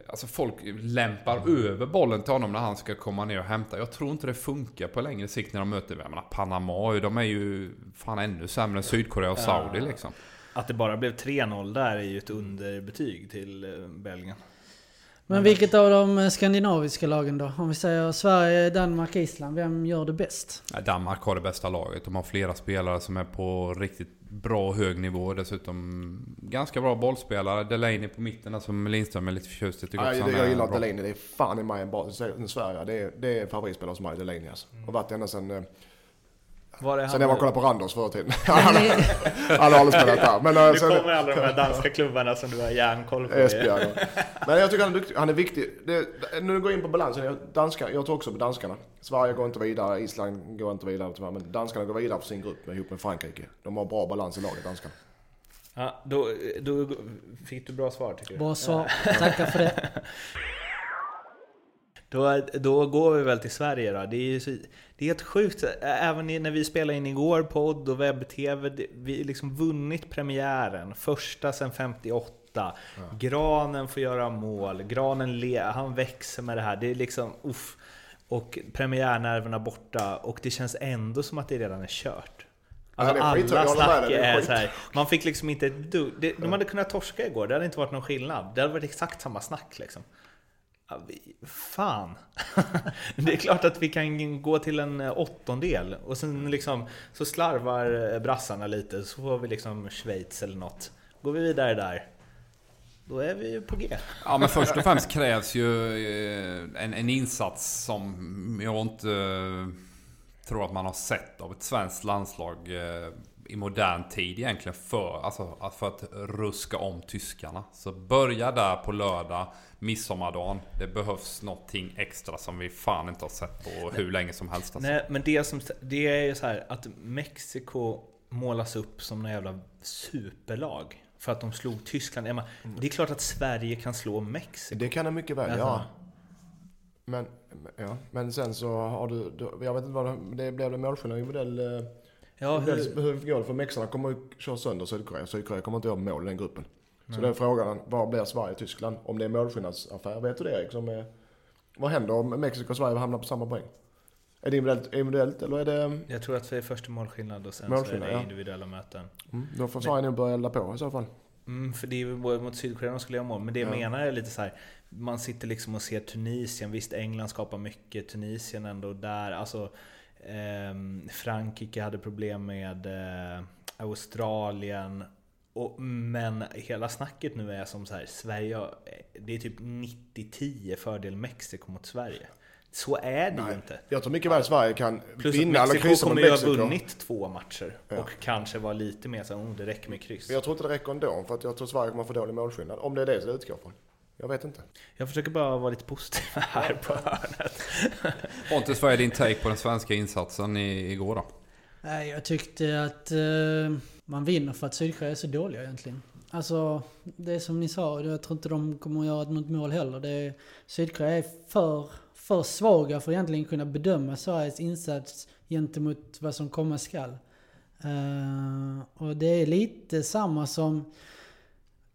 Alltså folk lämpar över bollen till honom när han ska komma ner och hämta. Jag tror inte det funkar på längre sikt när de möter, jag menar Panama, de är ju fan ännu sämre än Sydkorea och Saudi liksom. Att det bara blev 3-0 där är ju ett underbetyg till eh, Belgien. Men vilket av de skandinaviska lagen då? Om vi säger Sverige, Danmark, Island. Vem gör det bäst? Danmark har det bästa laget. De har flera spelare som är på riktigt bra hög nivå. Dessutom ganska bra bollspelare. Delaney på mitten som Lindström är lite förtjust i. Tycker ja, jag gillar Delaney. Det är fan i mig en bra... Sverige, det är, det är favoritspelare som mig, Delaney alltså. Mm. Och varit ända sedan eh, var det sen jag var och kollade på Randers förr i tiden. han, har aldrig spelat där. Men, nu sen, kommer alla de här danska klubbarna som du har järnkoll på. Esbjerg. Men jag tycker han är duktig. Han är viktig. Det, nu går jag in på balansen. Danska, jag tror också på danskarna. Sverige går inte vidare, Island går inte vidare tyvärr. Men danskarna går vidare på sin grupp ihop med Frankrike. De har bra balans i laget, danskarna. Ja, då, då fick du bra svar tycker du. Bra svar. Tackar för det. *laughs* Då, då går vi väl till Sverige då. Det är, ju så, det är helt sjukt. Även när vi spelade in igår, podd och webb-tv. Vi har liksom vunnit premiären. Första sen 58. Ja. Granen får göra mål. Granen le, han växer med det här. Det är liksom, uff. Och premiärnerverna borta. Och det känns ändå som att det redan är kört. Alltså skit, alla snack är så här, Man fick liksom inte ett det- De hade kunnat torska igår, det hade inte varit någon skillnad. Det hade varit exakt samma snack liksom. Fan! *laughs* Det är klart att vi kan gå till en eh, åttondel och sen liksom så slarvar eh, brassarna lite så får vi liksom Schweiz eller något. Går vi vidare där, då är vi ju på G. Ja men först och främst krävs ju eh, en, en insats som jag inte tror att man har sett av ett svenskt landslag i modern tid egentligen för, alltså, för att ruska om tyskarna. Så börja där på lördag, midsommardagen. Det behövs någonting extra som vi fan inte har sett på hur länge som helst. Alltså. Nej, men det, som, det är ju så här att Mexiko målas upp som en jävla superlag. För att de slog Tyskland. Ja, men Det är klart att Sverige kan slå Mexiko. Det kan det mycket väl Jaha. göra. Men, ja. men sen så har du, du jag vet inte vad det, det blev det målskillnad i modell. eh, Ja, hur, hur går det? För mexarna kommer ju köra sönder Sydkorea. Sydkorea kommer inte göra mål i den gruppen. Så då är frågan, vad blir Sverige-Tyskland? Om det är målskillnadsaffär, vet du det Erik? Som är, vad händer om Mexiko och Sverige hamnar på samma poäng? Är det individuellt, individuellt eller är det... jag tror att det är först målskillnad och sen Målskillnad, så är det ja. individuella möten. Mm, då får Sverige nog börja elda på i så fall. Mm, för det är ju mot Sydkorea de skulle göra mål. Men det jag Ja. menar är lite så här. Man sitter liksom och ser Tunisien. Visst, England skapar mycket. Tunisien ändå där. Alltså, ehm, Frankrike hade problem med eh, Australien. Och, men hela snacket nu är som så här. Sverige, det är typ 90-10 fördel Mexiko mot Sverige. Så är det ju inte. Jag tror mycket väl Sverige kan Plus att vinna eller Mexiko kryssa mot kommer ju ha Mexiko. vunnit två matcher. Ja. Och kanske vara lite mer så oh, det räcker med kryss. Men jag tror inte det räcker ändå, för att jag tror Sverige kommer få dålig målskillnad. Om det är det som det utgår från. Jag vet inte. Jag försöker bara vara lite positiv här på hörnet. Pontus, vad är din take på den svenska insatsen i, igår då? Nej, jag tyckte att eh, man vinner för att Sydkorea är så dåliga egentligen. Alltså, det är som ni sa, jag tror inte de kommer att göra något mål heller. Det är, Sydkorea är för, för svaga för att egentligen kunna bedöma Sveriges insats gentemot vad som komma skall. Eh, och det är lite samma som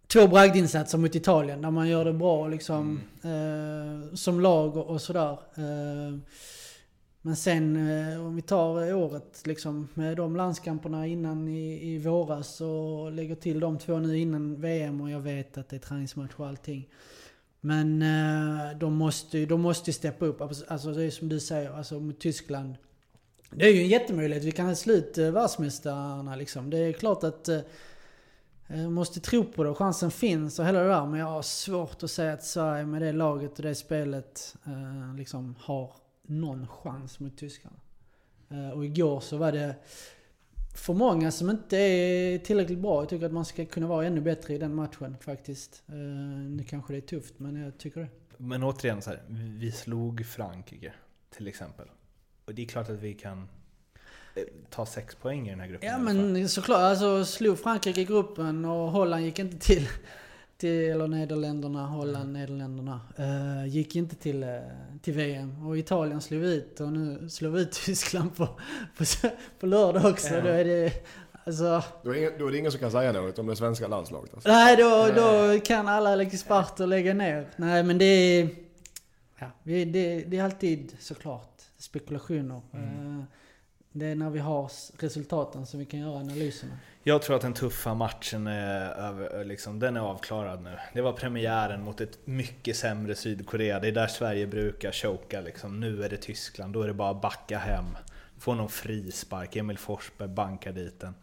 två bragdinsatser mot Italien där man gör det bra liksom eh, som lag och, och sådär. Eh, men sen eh, om vi tar året liksom med de landskamperna innan i, i våras och lägger till de två nu innan VM och jag vet att det är träningsmatch och allting. Men eh, de måste ju de måste steppa upp. Alltså det är som du säger, alltså mot Tyskland. Det är ju en jättemöjlighet. Vi kan slå ut eh, världsmästarna liksom. Det är klart att eh, måste tro på det och chansen finns och hela det där. Men jag har svårt att säga att Sverige med det laget och det spelet liksom har någon chans mot tyskarna. Eh, och igår så var det för många som inte är tillräckligt bra. Jag tycker att man ska kunna vara ännu bättre i den matchen faktiskt. Eh, nu kanske det är tufft men jag tycker det. Men återigen, så här, vi slog Frankrike till exempel. Och det är klart att vi kan eh, ta sex poäng i den här gruppen. Ja men såklart, alltså slog Frankrike i gruppen och Holland gick inte till, till eller Nederländerna, Holland, Nederländerna. eh, gick inte till, eh, till VM. Och Italien slog ut och nu slår vi ut Tyskland på, på, på lördag också. Ja. Då är det, alltså, Då är, ingen, då är det ingen som kan säga något om det svenska landslaget. Alltså. nej då, då kan alla experter lägga ner. Nej men det är, ja, vi- det, det är alltid såklart spekulationer. Eh, det är när vi har resultaten som vi kan göra analyserna. Jag tror att den tuffa matchen är, över, liksom, den är avklarad nu. Det var premiären mot ett mycket sämre Sydkorea. Det är där Sverige brukar choka. Liksom. Nu är det Tyskland, då är det bara att backa hem. Få någon frispark, Emil Forsberg bankar dit den.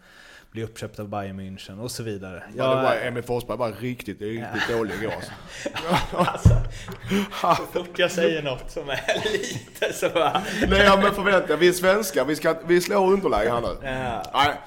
Blir uppköpt av Bayern München och så vidare. Ja, det var, Emil Forsberg var riktigt, riktigt dålig igår. *laughs* Alltså. Så fort jag säger något som är *laughs* lite så bara... Nej ja, men förvänta vi är svenskar, vi, ska, vi slår underläge här nu. Ja. Nej,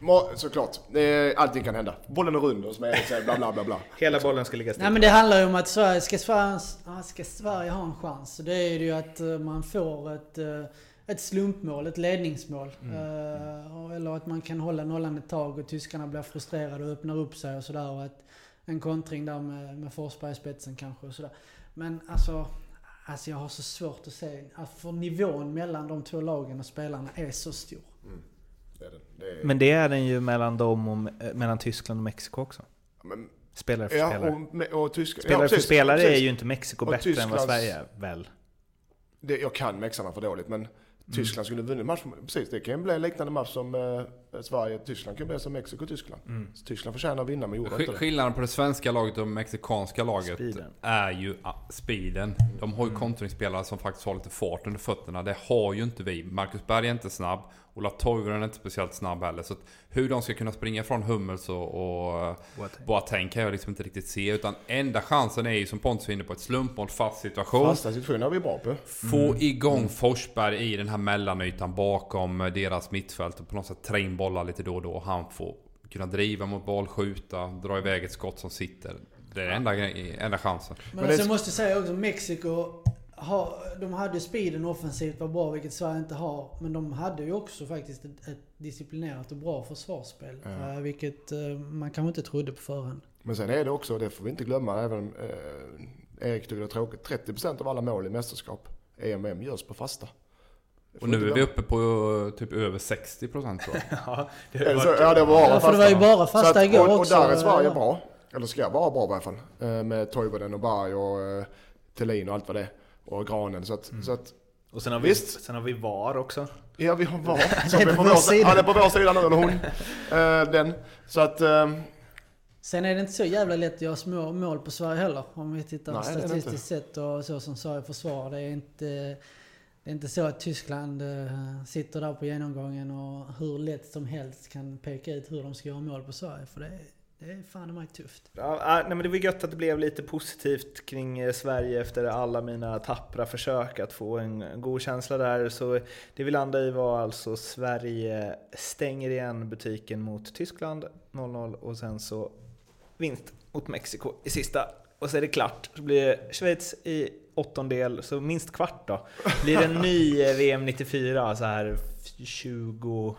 ja, såklart. Det allting kan hända. Bollen är rund och som är så bla bla bla bla. Hela bollen ska ligga still. Nej men det handlar ju om att Sverige, ska Sverige, ska Sverige ha en chans, så det är det ju att eh, man får ett, eh, ett slumpmål, ett ledningsmål. Eh, och- eller att man kan hålla nollan ett tag och tyskarna blir frustrerade och öppnar upp sig och sådär. Och att en kontring där med, med Forsberg i spetsen kanske och sådär. Men alltså, Alltså jag har så svårt att se, att för nivån mellan de två lagen och spelarna är så stor. Det är den. Det är, Men det är den ju mellan dem och eh, mellan Tyskland och Mexiko också. men, Spelare för ja, spelare. och, och tysk, spelare ja, för precis, spelare precis. är ju inte Mexiko Och bättre än vad Tysklands- Sverige är, väl? Det, jag kan mexarna för dåligt men Tyskland skulle vunnit matchen. Precis, det kan bli en liknande match som eh, Sverige-Tyskland. kan bli som Mexiko-Tyskland. Så Tyskland förtjänar att vinna men gjorde inte Sk- det. Skillnaden på det svenska laget och det mexikanska laget Speeden. är ju speeden. De har ju kontringsspelare som faktiskt har lite fart under fötterna. Det har ju inte vi. Marcus Berg är inte snabb. Ola Toivonen är inte speciellt snabb heller. Så att hur de ska kunna springa från Hummels och, och Boateng. Kan jag liksom inte riktigt se. Utan enda chansen är ju som Pontus var inne på ett slumpmål, fast situation. Fasta situationer är vi bra på. Få igång Forsberg i den här mellanytan bakom deras mittfält och på något sätt trä in bollar lite då och då. Han får kunna driva mot boll, skjuta, dra iväg ett skott som sitter. Det är enda, enda chansen. Men, Men det- alltså, jag måste säga också, Mexiko, har, de hade speeden offensivt var bra, vilket Sverige inte har. Men de hade ju också faktiskt ett, ett disciplinerat och bra försvarsspel. Ja. eh, vilket eh, man kanske inte trodde på förhand. Men sen är det också, det får vi inte glömma, även om eh, Erik tycker det är tråkigt. 30% av alla mål i mästerskap, EM görs på fasta. Det Och nu är vi uppe på typ över 60% tror jag. *laughs* Ja, det det så? varit, Ja, det var bara Ja, för det var ju bara fasta att- igår och, också. Och där är Sverige Ja. bra. Eller ska vara bra i alla fall. Eh, Med Toivonen och Berg och eh, Thelin och allt vad det är. Och Granen. Så att, så att och sen har, vi, Visst. sen har vi VAR också. ja vi har VAR. *laughs* Det Som är på vår sida. Han är på vår sida nu, eller hon. Eh, Den. Så att... eh, Sen är det inte så jävla lätt att göra små mål på Sverige heller. Om vi tittar Nej, det det statistiskt sett och så som Sverige försvarar. Det är inte, det är inte så att Tyskland eh, sitter där på genomgången och hur lätt som helst kan peka ut hur de ska göra mål på Sverige. För det, är- det är fan i mig tufft. Ja, ah, nej, men det var gött att det blev lite positivt kring eh, Sverige efter alla mina tappra försök att få en god känsla där. Så det vi landade i var alltså Sverige stänger igen butiken mot Tyskland 0-0 och sen så vinst mot Mexiko i sista. Och så är det klart. Så blir det Schweiz i åttondel, så minst kvart då. Blir det en ny eh, VM 94 så här 20...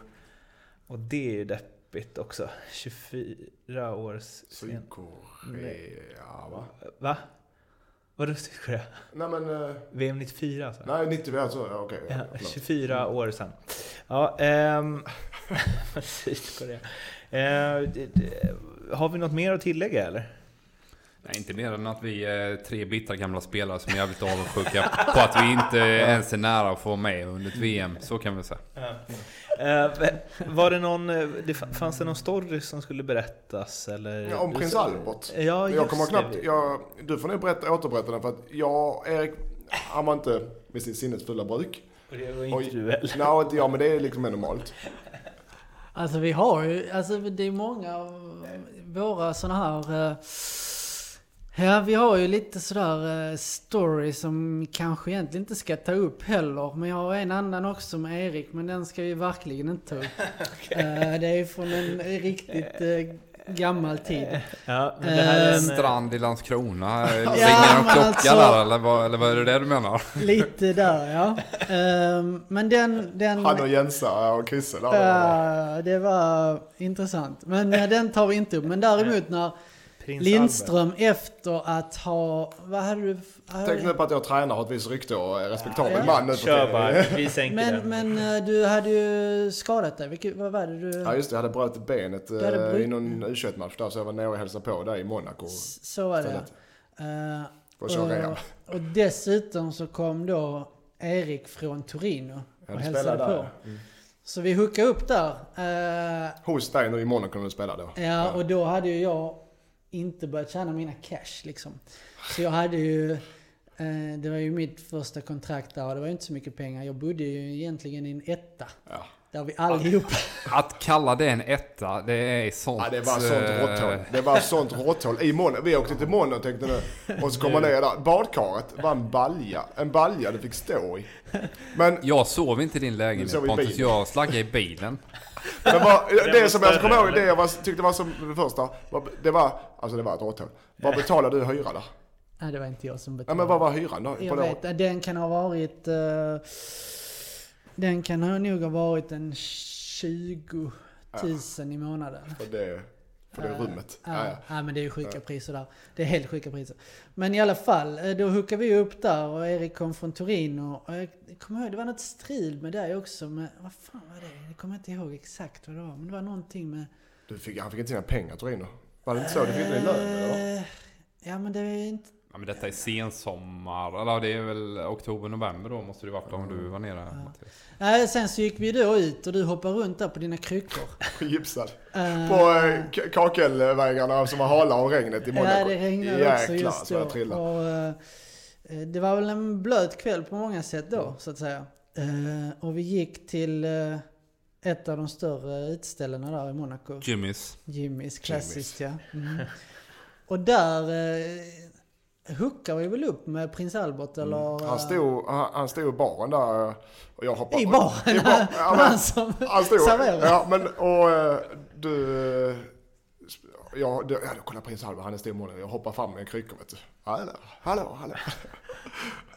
Och det är ju deppigt också. 24 år sen. Sydkorea va? Va? Vadå Sydkorea? Nej men... eh, VM 94 alltså? Nej 90 vi alltså. ja, Okej. Ja, förlåt. 24 år sedan. Ja, ehm... *laughs* Sydkorea. Eh, har vi något mer att tillägga eller? Nej, inte mer än att vi är tre bittra gamla spelare som är jävligt avundsjuka på att vi inte ens är nära att få med under ett VM. Så kan vi säga. Eh, var det någon, eh, det fa- fanns det någon story som skulle berättas eller? Ja, om prins Albert. Ja, Jag kommer knappt... Jag, du får nog berätta, återberätta den för att jag, Erik, han var inte vid sitt sinnes fulla bruk. Och det var inte Oj. du heller. Nej, inte jag, men det är liksom är normalt. Alltså vi har ju, alltså det är många av våra sådana här... eh, Ja, vi har ju lite sådär uh, story som kanske egentligen inte ska ta upp heller. Men jag har en annan också med Erik, men den ska vi verkligen inte ta upp. *laughs* Eh, det är från en riktigt uh, gammal tid. Ja, men det här är en, Strand i Landskrona. *laughs* Ringer Ja, de klocka alltså- där eller vad, eller vad är det det du menar? *laughs* Lite där ja. Ehm, men den... den Han och Jensa och Chrisse där. Ja, det var intressant. Men eh, den tar vi inte upp. Men däremot när prins Lindström efter att ha... Vad hade du... hade- Tänk nu på att jag tränar har ett visst rykte och är respektabel Ja. man nu Albert. Kör bara, *laughs* vi sänker Men, den. men eh, du hade ju skadat dig. Vilket, vad var det du... Ja just det, jag hade brutit benet hade eh, i någon U21-match där så jag var nere och hälsade på där i Monaco. S- Så var det köra igen. och, och dessutom så kom då Erik från Torino Ja, och du hälsade spelade på. Mm. Så vi hookade upp där. Eh, Hos dig nu i Monaco när du spelade då. Ja, och då hade ju jag inte börjat tjäna mina cash liksom. Så jag hade ju... Eh, det var ju mitt första kontrakt där och det var ju inte så mycket pengar. Jag bodde ju egentligen i en etta. Ja. Där vi allihop... Att kalla det en etta, det är sånt... Ja, det var sånt eh, råtthål. Det var sånt råtthål i Monaco. Vi åkte till Monaco tänkte nu. Och så kom man ner där. Badkaret var en balja. En balja du fick stå i. Men, Jag sov inte i din lägenhet sov i Pontus, bilen. jag slaggade i bilen. men var, det som jag kommer ihåg, det jag var, tyckte var som det första. var- Det var, alltså det var ett råtthål. Vad betalade du hyra där? Nej, det var inte jag som Ja, betalade. men vad var hyran då? Jag det vet, den kan ha varit... eh, den kan ha nog ha varit en 20 000 i månaden. Och det, för det Eh, rummet. Ja, Ja, ja. ja, men det är ju sjuka priser där. Det är helt sjuka priser. Men i alla fall, eh, då hookade vi upp där och Erik kom från Torino. Och jag kommer ihåg, det var något strul med det också. Med, vad fan var det? Jag kommer inte ihåg exakt vad det var. Men det var någonting med... Du fick, han fick inte sina pengar Torino. Var det inte så? Du fick inte lön eller? Eh, Ja men det är inte... Ja, men detta är sensommar, eller det är väl oktober, november då måste det varit om du var nere Mattias. Nej, sen så gick vi då ut och du hoppade runt där på dina kryckor. *laughs* Gipsad. Eh, På eh, kakelvägarna som var hala av regnet i Monaco. Ja, det regnade också Jäklar just så då. jag trillade. Och, eh, det var väl en blöt kväll på många sätt då, så att säga. Eh, och vi gick till eh, ett av de större utställena där i Monaco. Jimmys. Jimmys, klassiskt ja. Mm. Och där hookade vi väl upp med prins Albert eller... Mm. Han stod, han, han stod i baren där eh, och jag hoppade I baren? I bar, *laughs* ja, men, han som han stod, serverade? ja men och eh, du... eh, Ja, du, ja, kolla prins Albert, han är stor i Monaco. Jag hoppar fram med en krycka vet du. Hallå, hallå, hallå. *laughs*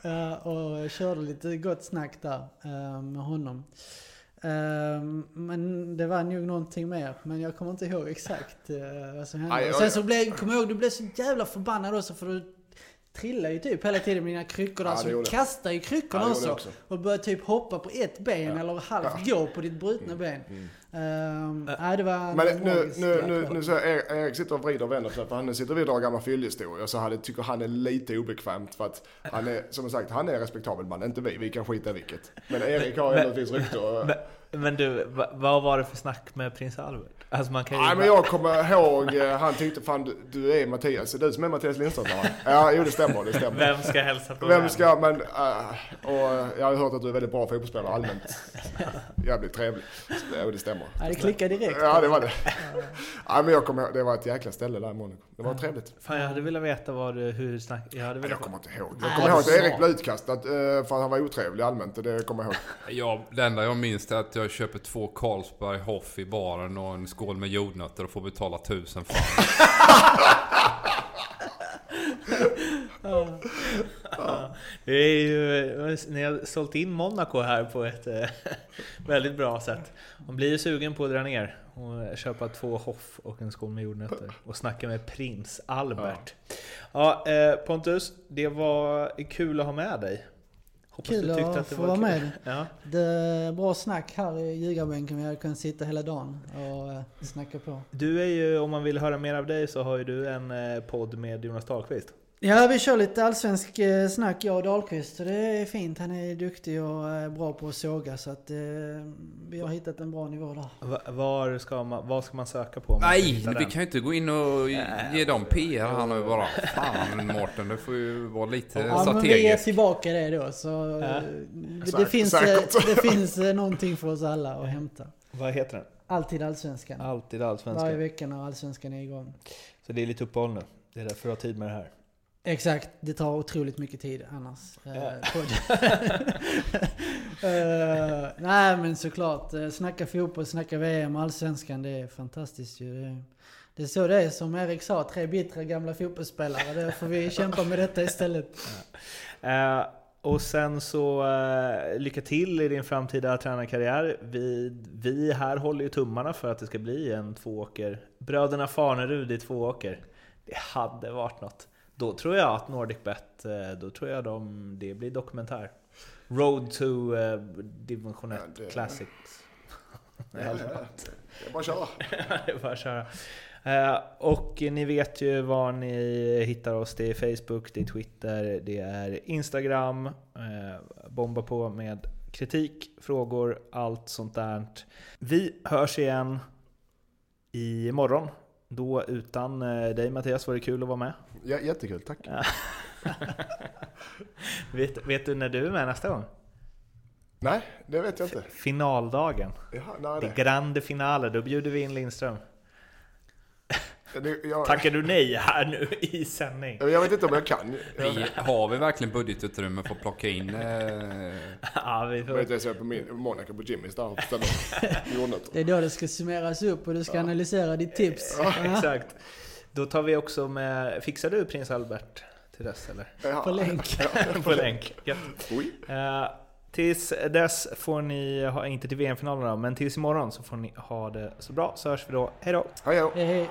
Ja, och körde lite gott snack där eh, med honom. Eh, men det var nog någonting mer, men jag kommer inte ihåg exakt eh, vad som hände. Aj, och oj, sen så blev, kommer jag ihåg, du blev så jävla förbannad också för du trillar ju typ hela tiden med dina kryckor där. Ja, så du gjorde jag. kastar ju kryckorna Ja, också. jag Och börjar typ hoppa på ett ben eller halvt gå på ditt brutna ben. Mm. nej, det var en Men nu, nu, nu, nu så Erik, Erik sitter och vrider och vänder för han sitter och drar gamla fyllhistorier så han tycker han är lite obekvämt för att han är, som sagt, han är respektabel man, inte vi, vi kan skita i vilket. Men Erik har ändå ett visst rykte och, Men, du, va, vad var det för snack med prins Albert? Alltså man kan ju... Nej men jag kommer ihåg, eh, han tyckte fan du, du är Mattias, är du som är Mattias Lindström han. Ja, jo det stämmer, det stämmer. Vem ska hälsa på Vem ska, men, äh, och eh, jag har hört att du är väldigt bra fotbollsspelare allmänt. Jävligt trevlig. Så det, det stämmer. Ja, det klickade direkt. Ja det var det. Ja men jag kommer ihåg, det var ett jäkla ställe där i Monaco. Det var trevligt. Fan jag hade velat veta vad du, hur snack... Jag hade velat... jag kommer inte ihåg. Nej, Jag kommer ihåg att det Erik blev utkastad för att han var otrevlig allmänt. Det kommer jag ihåg. Ja, det enda jag minns är att jag köper två Carlsberg Hoff i baren och en skål med jordnötter och får betala tusen för *laughs* Det är ju, ni har sålt in Monaco här på ett eh, *laughs* väldigt bra sätt. Man blir ju sugen på att dra ner och köpa två Hoff och en skål med jordnötter och snacka med prins Albert. Ja, eh, Pontus, det var kul att ha med dig. Hoppas Kul du tyckte att det få var vara med. *laughs* Ja. Det är bra snack här i ljugarbänken. Vi hade kunnat sitta hela dagen och eh, snacka på. Du är ju, om man vill höra mer av dig så har ju du en eh, podd med Jonas Dahlqvist. Ja, vi kör lite allsvensk eh, snack, jag och Dahlqvist. Och det är fint. Han är duktig och eh, bra på att såga. Så att eh, vi har hittat en bra nivå där. Va- Var ska man, vad ska man söka på? Nej, vi den? kan ju inte gå in och ge dem PR här nu bara. Fan Mårten, det får ju vara lite Ja, men vi är tillbaka det då. Så Ja. eh, det, Säkert, finns, säkert. det finns någonting för oss alla att hämta. Vad heter den? Alltid allsvenskan. Alltid Varje allsvenskan. vecka när allsvenskan är igång. Så det är lite uppehåll nu. Det är därför du har tid med det här. Exakt, det tar otroligt mycket tid annars. Ja. Eh, *laughs* podd. Eh, nej men såklart, eh, snacka fotboll, snacka VM, allsvenskan, det är fantastiskt ju. Det- är så det är, som Erik sa, tre bittra gamla fotbollsspelare. Det får vi kämpa med detta istället. *laughs* Eh, och sen så eh, lycka till i din framtida tränarkarriär. Vi, vi här håller ju tummarna för att det ska bli en tvååker. Bröderna Farnerud i tvååker. Det hade varit något. Då tror jag att NordicBet, eh, då tror jag de, det blir dokumentär. Road to eh, Division 1 Ja, det- Classics. *laughs* Det är bara att köra. *laughs* det är bara att köra. Eh, och ni vet ju var ni hittar oss. Det är Facebook, det är Twitter, det är Instagram. Eh, bomba på med kritik, frågor, allt sånt där. Vi hörs igen imorgon. Då utan eh, dig Mattias, var det kul att vara med. Ja, jättekul, tack. *laughs* vet, vet du när du är med nästa gång? Nej, det vet jag inte. Finaldagen. Jaha, Det det? grande finale, då bjuder vi in Lindström. jag, Tackar du nej här nu i sändning? jag vet inte om jag kan. Vi, har vi verkligen budgetutrymme för att plocka in... Eh, Ja, vi får... vet jag på min, Monaco på Jimmys där *laughs* och. Det är då det ska summeras upp och du ska analysera ditt tips. Ja. Exakt. Då tar vi också med... Fixar du prins Albert till dess eller? På länk. *laughs* På länk. Oj. Eh, tills dess får ni ha, inte till VM-finalen då, men tills imorgon så får ni ha det så bra. Så hörs vi då. Hej då! Hej då. Hej hej.